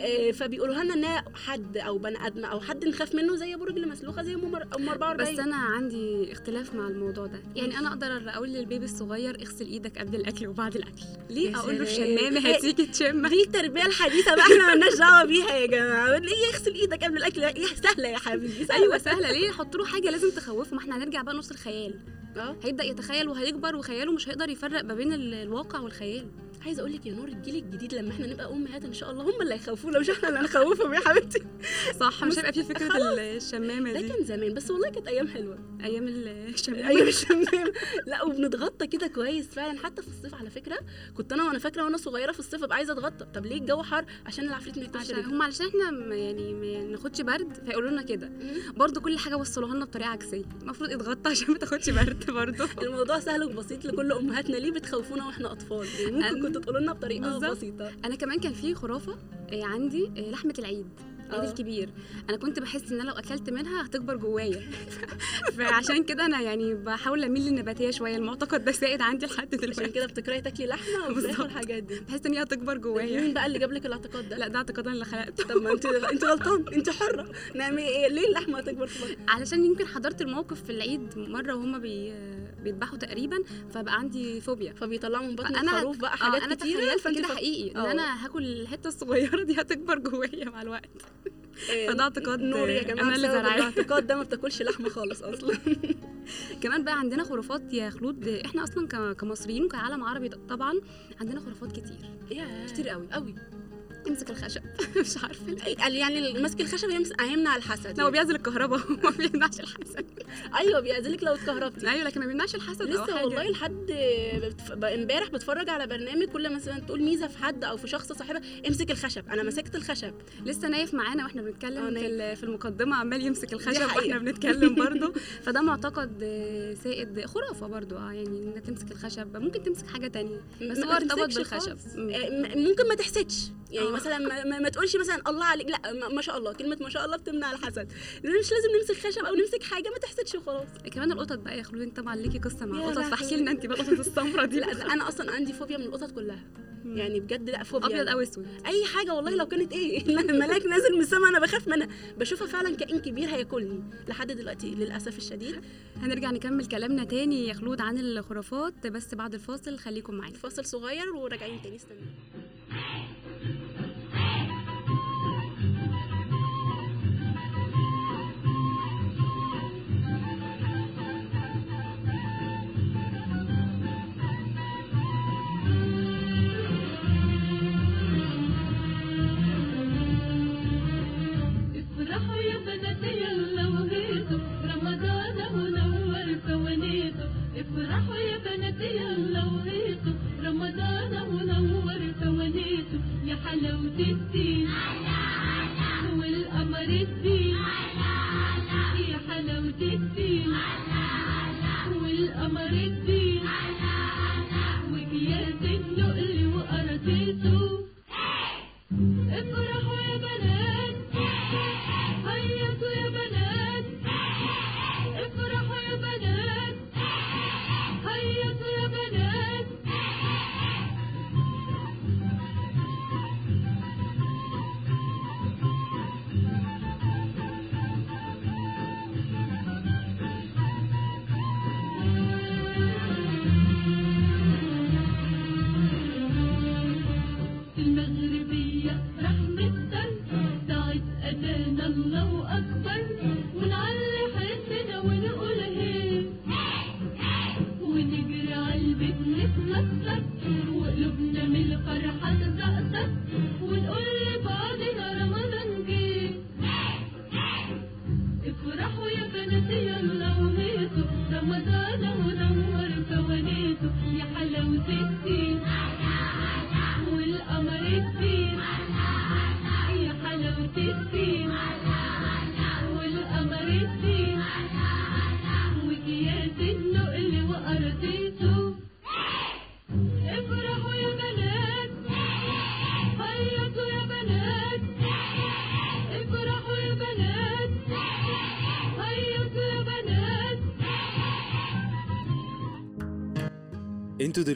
آه، فبيقولوا لنا انها حد أو بني آدم أو حد نخاف منه زي ابو رجل مسلوخه زي أم أم 44 بس أنا عندي اختلاف مع الموضوع ده. يعني أنا أقدر أقول للبيبي الصغير اغسل إيدك قبل الأكل وبعد الأكل. ليه أقول له. الشمامه *laughs* هتيجي تشم؟ دي التربية الحديثة بقى إحنا مالناش دعوة بيها يا جماعة. ليه يغسل إيدك قبل الأكل؟ إيه سهلة يا حبيبي سهلة. أيوه سهلة. ليه؟ حط له حاجة لازم تخوفه. ما إحنا هنرجع بقى نص الخيال. آه. هيبدأ يتخيل وهيكبر وخياله مش هيقدر يفرق ما بين ال- الواقع والخيال. عايزة أقول لك يا نور الجيل الجديد لما إحنا نبقى امهات إن شاء الله هم اللي هيخوفونا مش إحنا اللي هنخوفهم يا حبيبتي. صح مش هيبقى في فكرة. الشمامة ده دي. كان زمان بس والله كانت أيام حلوة. أيام الشمامه أيام الشمام. *laughs* لا وبنتغطى كده كويس فعلا حتى في الصيف على فكرة كنت أنا وأنا فاكرة وأنا صغيرة في الصيف أبقى عايزة أتغطى. طب ليه الجو حر؟ عشان العفريت ما يكونش عشان. هم علشان إحنا يعني ما ناخدش برد فيقولوا لنا كده. برضو كل حاجة وصلوها لنا بطريقة عكسية. المفروض اتغطى *laughs* عشان ما تاخدش برد برضو. *laughs* الموضوع سهل وبسيط لكل أمهاتنا. ليه بتخوفونا وإحنا أطفال؟ يعني ممكن كنتوا تقولوا لنا بطريقة. بسيطة. أنا كمان كان في خرافة آه، عندي آه، لحمة العيد. العيد آه. الكبير أنا كنت بحس إن أنا لو أكلت منها هتكبر جوايا. *laughs* فعشان كده أنا يعني بحاول أميل للنباتية شوية. المعتقد ده سائد عندي لحد دلوقتي. عشان كده بتكرهي تاكلي لحمة *laughs* وفراخ بالظبط. والحاجات دي. بحس إن هي هتكبر جوايا. مين بقى اللي جاب لك الاعتقاد ده؟ لا ده اعتقاد أنا اللي خلقته. طب ما انت أنت غلطان. أنت حرة. نعمل إيه ليه اللحمة هتكبر في بطنك؟ علشان يمكن حضرت الموقف في العيد مرة وهما بي بيذبحوا تقريبا فبقى عندي فوبيا. فبيطلعوا من بطنك أنا خروف بقى آه، حاجات أنا كتيرة تخيلت كده حقيقي إن آه. أنا هاكل الحتة الصغيرة دي هتكبر جوايا مع الوقت. فده اعتقاد نور يا جماعة أنا اللي الاعتقاد ده ما بتاكلش لحمة خالص أصلا. *laughs* كمان بقى عندنا خرافات يا خلود. إحنا أصلا كمصريين وكعالم عربي طبعا عندنا خرافات كتير. كتير قوي. قوي. امسك الخشب. *laughs* مش عارفة. قال يعني ماسك الخشب هيمنع الحسد. لو يعني. بيعزل الكهرباء. *laughs* ما بيمنعش الحسد. أيوه بيعزلك لو اتكهربتي. أيوه لكن ما بيمنعش الحسد لسه. والله لحد امبارح بتفرج على برنامج كل مثلا تقول ميزة في حد أو في شخص صاحبها امسك الخشب. أنا مسكت الخشب. لسه نايف معانا وإحنا آه، بنتكلم في نايف. ال- في المقدمة عمال يمسك الخشب. وإحنا بنتكلم برضه. *laughs* فده معتقد آه، سائد خرافة برضه. آه يعني إنك تمسك الخشب. ممكن تمسك حاجة تانية. بس هو ارتبط بالخشب. آه، ممكن ما تحسدش. يعني آه. مثلا ما, ما, تقولش مثلا الله عليك لا ما, شاء الله كلمة ما شاء الله بتمنع الحسد. مش لازم نمسك خشب أو نمسك حاجة ما تحسدش وخلاص. كمان القطط بقى يا خلود انت طبعا ليكي قصة مع القطط. فاحكي لنا انت بقى القطط السمراء دي. *laughs* لا أنا أصلا عندي فوبيا من القطط كلها. يعني بجد لا فوبيا. أبيض أو أسود. أي حاجة والله لو كانت إيه *laughs* ملاك نازل من السما أنا بخاف منها. بشوفها فعلا كائن كبير هياكلني لحد دلوقتي للأسف الشديد. هنرجع نكمل كلامنا تاني يا خلود عن الخرافات بس بعد الفاصل خليكم معانا فاصل صغير وراجعين تاني استنى. حلاوة الدين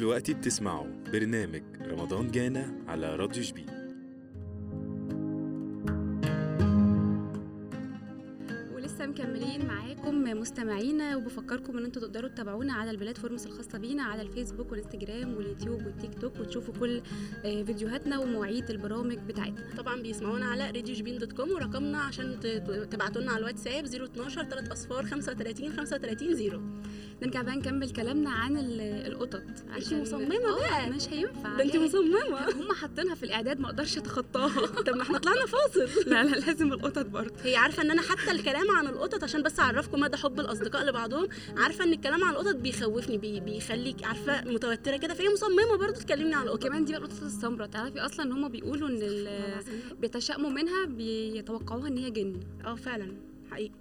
دلوقتي بتسمعوا برنامج رمضان جانا على راديو شبين ولسه مكملين معاكم مستمعينا وبفكركم إن أنتوا تقدروا تتابعونا على ال platforms الخاصة بينا على الفيسبوك والإنستجرام واليوتيوب والتيك توك وتشوفوا كل آه، فيديوهاتنا ومواعيد البرامج بتاعتنا. طبعا بيسمعونا على راديو شبين dot com ورقمنا عشان تبعتوا لنا على الواتساب 012 3 أصفار 35 35 0 نرجع بقى نكمل كلامنا عن ال- القطط. انت مصممة آه، بقى. مش هينفع. ده انت مصممة. *laughs* هم حاطينها في الإعداد ما أقدرش اتخطاها. *laughs* طب ما إحنا طلعنا فاصل. *laughs* لا لا لازم القطط برضه. هي عارفة إن أنا حتى الكلام عن القطط عشان بس أعرفكم مدى حب الأصدقاء لبعضهم عارفة إن الكلام عن القطط بيخوفني بي بيخليك عارفة متوترة كده. فهي مصممة برضه تكلمني عن القطط. وكمان دي بقى القطط السمراء. تعرفي أصلا إن هم بيقولوا إن بيتشائموا منها بيتوقعوها إن هي جن. آه فعلا. حقيقي.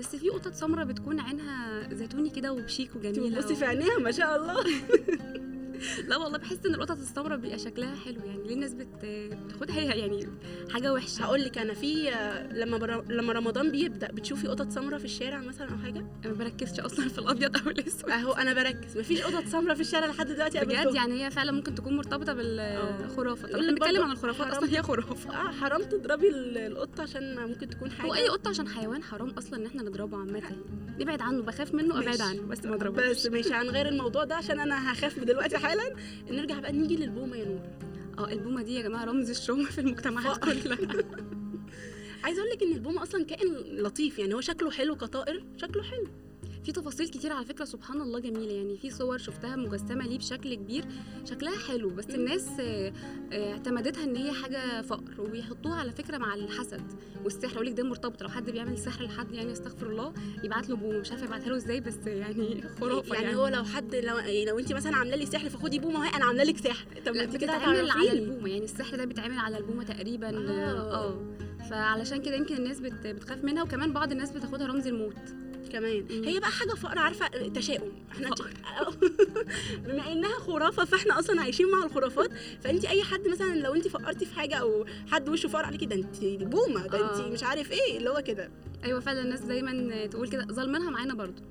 بس في قطط سمراء بتكون عينها زيتوني كده وبشيك وجميلة بصي في عينيها ما شاء الله. *laughs* لا والله بحس إن القطط السمراء بيبقى شكلها حلو يعني. ليه الناس بت- بتاخدها هي يعني حاجة وحشة. هقول لك أنا في لما بر... لما رمضان بيبدأ بتشوفي قطط سمراء في الشارع مثلا أو حاجة؟ أنا ما بركزش أصلا في الأبيض أو الأسود. أهو أنا بركز. مفيش قطط سمراء في الشارع لحد دلوقتي بجد. يعني هي فعلا ممكن تكون مرتبطة بالخرافة. طب إحنا بنتكلم عن الخرافات أصلا هي خرافة. آه حرام تضربي ال- القطة عشان ممكن تكون حاجة. هو أي قطة عشان حيوان حرام أصلا إن إحنا نضربه عامة. نبعد عنه بخاف منه أبعد. عنه بس ما اضربوش بس ماشي هنغير الموضوع ده عشان أنا هخاف دلوقتي حالا نرجع بقى نيجي للبومة يا نور. آه البومة دي يا جماعة رمز الشوم في المجتمعات كلها. *laughs* عايزه أقول لك إن البومة أصلا كائن لطيف يعني هو شكله حلو كطائر شكله حلو. في تفاصيل كتير على فكرة سبحان الله جميلة. يعني في صور شفتها مجسمة ليه بشكل كبير شكلها حلو. بس الناس آه، آه، اعتمدتها إن هي حاجة فقر وبيحطوها على فكرة مع الحسد والسحر. أقول لك ده مرتبط لو حد بيعمل سحر لحد يعني استغفر الله يبعت له بومة. مش عارفة يبعتها له إزاي بس يعني *laughs* خرافة يعني, يعني, هو لو حد لو لو انت مثلا عاملة لي سحر فخدي بومة اهي أنا عاملة لك سحر. طب لا انت كده بتتعمل على. البومة. يعني السحر ده بيتعمل على البومة تقريبا. آه. آه. فعلشان كده يمكن الناس بت- بتخاف منها وكمان بعض الناس بتاخدها رمز الموت. كمان. هي بقى حاجة فقر عارفة تشاؤم. إحنا *laughs* بما إنها خرافة فإحنا أصلا عايشين مع الخرافات فانت أي حد مثلا لو انت فقرتي في حاجة أو حد وشه فقر عليكي ده انت بومة ده آه. انت مش عارف إيه اللي هو كده. أيوه فعلا الناس دايما تقول كده. ظالمينها معانا برضو.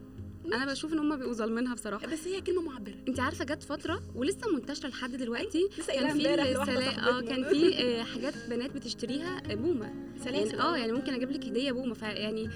أنا بشوف إن هم بيبقوا ظالمينها بصراحة. بس هي كلمة معبرة. انت عارفة جت فترة ولسه منتشرة لحد دلوقتي لسه كان قايلها في آه. كان في آه، حاجات بنات بتشتريها آه، بومة. سلاسل، يعني آه يعني ممكن أجيب لك هدية بومة. فيعني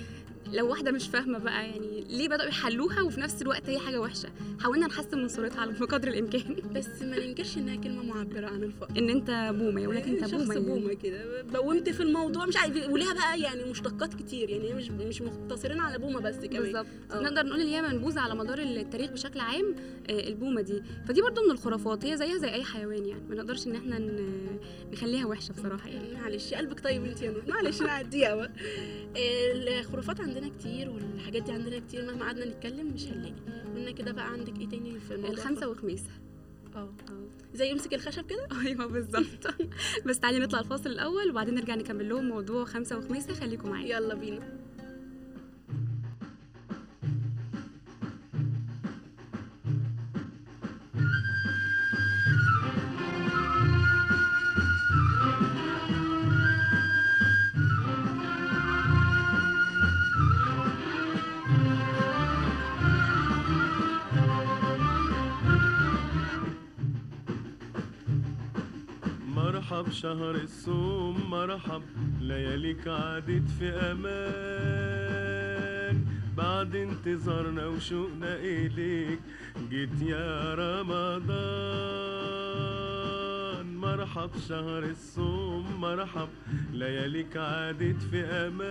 لو واحدة مش فاهمة بقى يعني ليه بدأوا يحلوها وفي نفس الوقت هي حاجة وحشة. حاولنا نحسن من صورتها على بقدر الإمكان. *laughs* بس ما ننكرش إنها كلمة معبرة عن الفقر. إن أنت بومة يقول لك أنت شخص بومة يعني. بومة كده. بومت في الموضوع مش عارف وليها بقى يعني مشتقات كتير يعني مش مش مقتصرين على بومة بس كمان. بالظبط. آه. نقدر نقول إن هي منبوذة على مدار التاريخ بشكل عام آه، البومة دي. فدي برضو من الخرافات هي زيها زي أي حيوان يعني. ما نقدرش إن إحنا نخليها وحشة بصراحة يعني. معلش قلبك طيب أنت يا نور. معلش نعديها بقى. الخرافات عندنا كتير والحاجات دي عندنا كتير مهما قعدنا نتكلم مش هنلاقي. قلنا كده بقى عندك إيه تاني في الموضوع؟ الخمسة وخميسة. آه زي يمسك الخشب كده؟ *laughs* أيوه بالظبط. بس تعالي نطلع الفاصل الأول وبعدين نرجع نكمل لهم موضوع خمسة وخميسة. خليكم معايا. يلا بينا. مرحب شهر الصوم مرحب لياليك عادت في أمان. بعد انتظارنا وشوقنا إليك جيت يا رمضان. مرحب شهر الصوم مرحب لياليك عادت في أمان.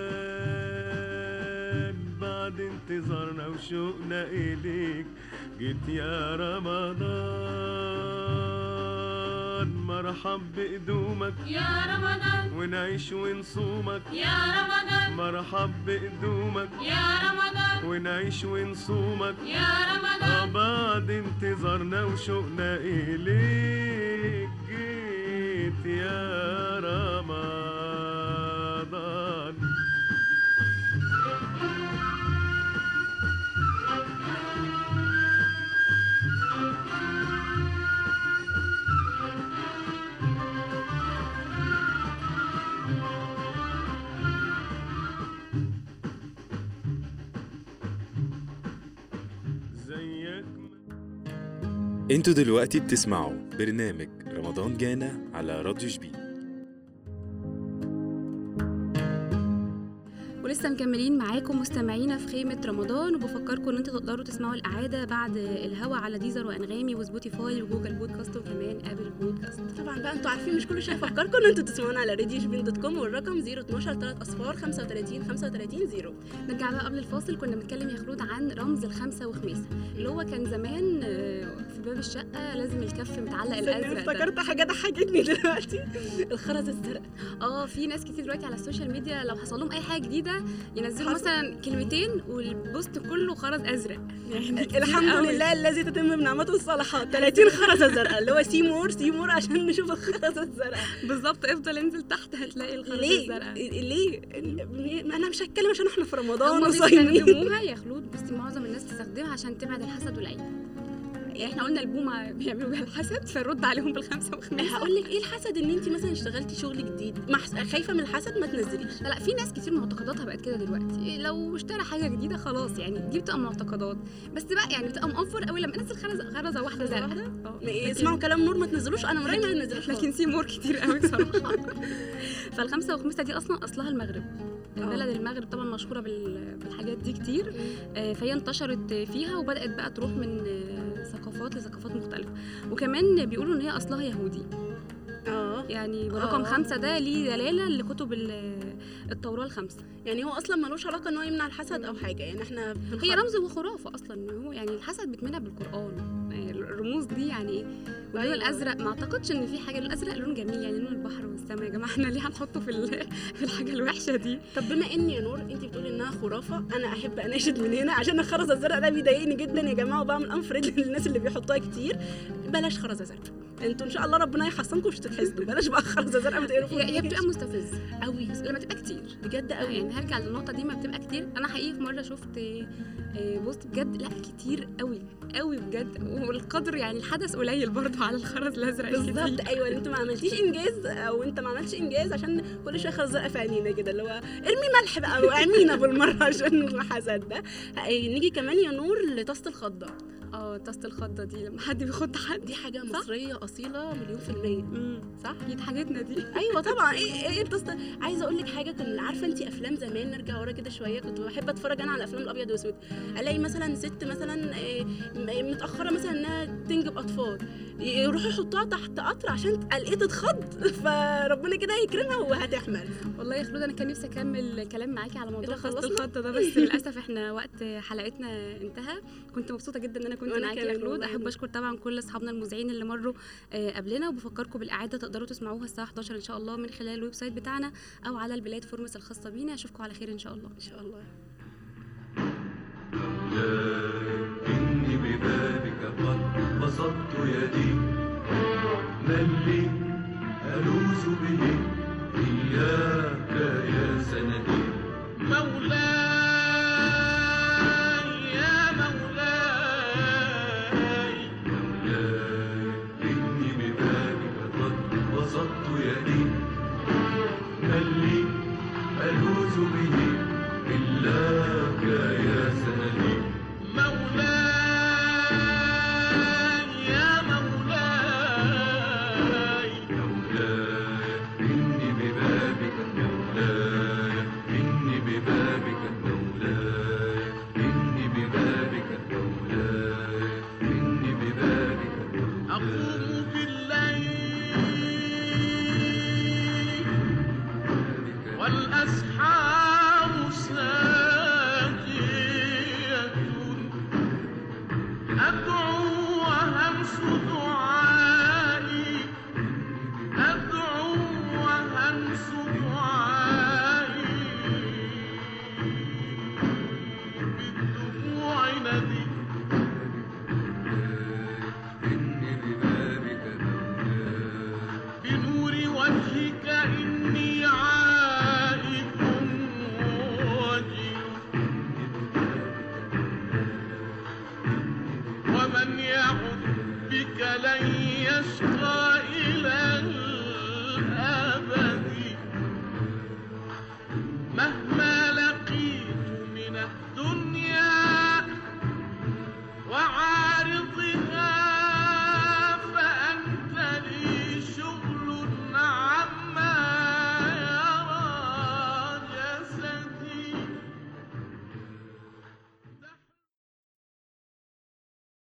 بعد انتظارنا وشوقنا إليك جيت يا رمضان. مرحب بقدومك يا رمضان. ونعيش ونصومك. يا رمضان. مرحب بقدومك يا رمضان. ونعيش ونصومك. يا رمضان. بعد انتظارنا وشوقنا إليك. جيت يا رمضان أنتوا دلوقتي بتسمعوا برنامج رمضان جانا على راديو شبين ولسه مكملين معاكم مستمعينا في خيمة رمضان وبفكركم إن أنتوا تقدروا تسمعوا الإعادة بعد الهوا على ديزر وأنغامي وسبوتيفاي وجوجل بودكاست وكمان أبل بودكاست. طبعا بقى أنتوا عارفين مش كل شوية افكركم إن أنتوا تسمعونا على راديو dot com والرقم 012 3 أصفار 35 35 0 نرجع بقى قبل الفاصل كنا بنتكلم يا خلود عن رمز الخمسة وخميسة اللي هو كان زمان آه، في باب الشقة لازم الكف متعلق الأزرق. افتكرت حاجة ضحكتني دلوقتي. *laughs* الخرز الزرق آه في ناس كتير دلوقتي على ال social media لو حصل لهم أي حاجة جديدة ينزلوا. مثلا كلمتين وال post كله خرز أزرق. يعني كتير الحمد. لله الذي تتم بنعمته الصالحات 30 خرزه زرقاء اللي هو see more see more عشان نشوف الخرزه الزرقاء بالظبط. افضل انزل تحت هتلاقي الخرز ليه؟ الزرقاء ليه؟ ما أنا مش هتكلم عشان إحنا في رمضان هم وصايمين. بيستخدموها يا خلود بصي معظم الناس بتستخدمها عشان تبعد الحسد والعين يعني إحنا قلنا البومة بيعملوا بيها الحسد فنرد عليهم بالخمسة وخميسه هقول لك إيه الحسد؟ إن انت مثلا اشتغلتي شغل جديد محس... خايفة من الحسد ما تنزليش. لا لا في ناس كتير معتقداتها بقت كده دلوقتي. لو اشترى حاجة جديدة خلاص يعني دي بتبقى معتقدات. بس بقى يعني بتبقى مأفور قوي لما أنزل خرزه خرزة واحدة زرقاء. آه. إيه، لكن- اسمعوا كلام نور ما تنزلوش. أنا مرأي ما لكن- ننزلش لكن سيمور كتير قوي بصراحة. *laughs* فالخمسة وخمسه دي أصلا أصلها المغرب. بلد المغرب طبعا مشهورة بال- بالحاجات دي كتير. آه، فهي انتشرت فيها وبدأت بقى تروح من آه، ثقافات لثقافات مختلفة. وكمان بيقولوا إن هي أصلها يهودي. آه. يعني ورقم آه. خمسة ده ليه دلالة لكتب ال- التوراة الخمسة. يعني هو أصلا ملوش علاقة إن هو يمنع الحسد أو حاجة. يعني إحنا هي رمز وخرافة أصلا. هو يعني الحسد بيتمنع بالقرآن. الرموز دي يعني إيه؟ واللون أيوة. الأزرق ما أعتقدش إن في حاجة اللون الأزرق لون جميل يعني لون البحر والسماء يا جماعة. إحنا ليه هنحطه في *laughs* في الحاجة الوحشة دي؟ طب بما إن يا نور انت بتقولي إنها خرافة أنا أحب اناشد من هنا عشان الخرزه الزرقاء ده بيضايقني جدا يا جماعة وبعمل انفرد *laughs* للناس اللي بيحطوها كتير. بلاش خرزه زرقاء أنتوا ان شاء الله ربنا يحصنكم مش تتحسدوا بلاش بقى خرزه زرقاء ما تقرفوا هي, بتبقى مستفزة. قوي لما تبقى كتير بجد قوي. يعني هرجع للنقطة دي ما بتبقى كتير. أنا حقيقي في مرة شفت آه، بوست بجد لا كتير قوي قوي بجد. والقدر يعني الحدث قليل برضه على الخرز الكتير. بالظبط. أيوه أنت ما عملتيش إنجاز أو أنت ما عملتش إنجاز عشان كل شوية خرز زرقاء في عينينا كده اللي هو ارمي ملح بقى وارمينا بالمرة *laughs* عشان الحسد ده. آه، نيجي كمان يا نور لطاسة الخضة. آه طاسة الخضة دي لما حد بيخض حد. دي حاجة مصرية أصيلة مليون في المية. صح؟ دي حاجتنا دي. *laughs* أيوه طبعا. إيه إيه الطاسة؟ عايزة أقول لك حاجة كنت عارفة انت أفلام زمان نرجع ورا كده شوية كنت بحب أتفرج أنا على أفلام الأبيض وأسود. ألاقي مثلا ست مثلا إيه، م- متأخرة مثلا إنها تنجب أطفال. يروحوا يحطوها تحت قطر عشان قلقيه تتخض *laughs* فربنا كده يكرمها وهتحمل. والله يا خلود أنا كان نفسي أكمل كلام معاكي على موضوع إيه ده خاصة خلصنا؟ الخط *laughs* ده بس للأسف إحنا وقت حلقتنا انتهى. كنت مبسوطة جدا إن أنا كنت معاكي يا خلود. أحب أشكر طبعا كل أصحابنا المذيعين اللي مروا آه، قبلنا. وبفكركم بالاعاده تقدروا تسمعوها الساعة 11 إن شاء الله من خلال ال website بتاعنا أو على ال platforms الخاصة بينا. أشوفكم على خير إن شاء الله. إن شاء الله. بسطت يدي. من لي ألوذ به. إياك يا سندي. مولاي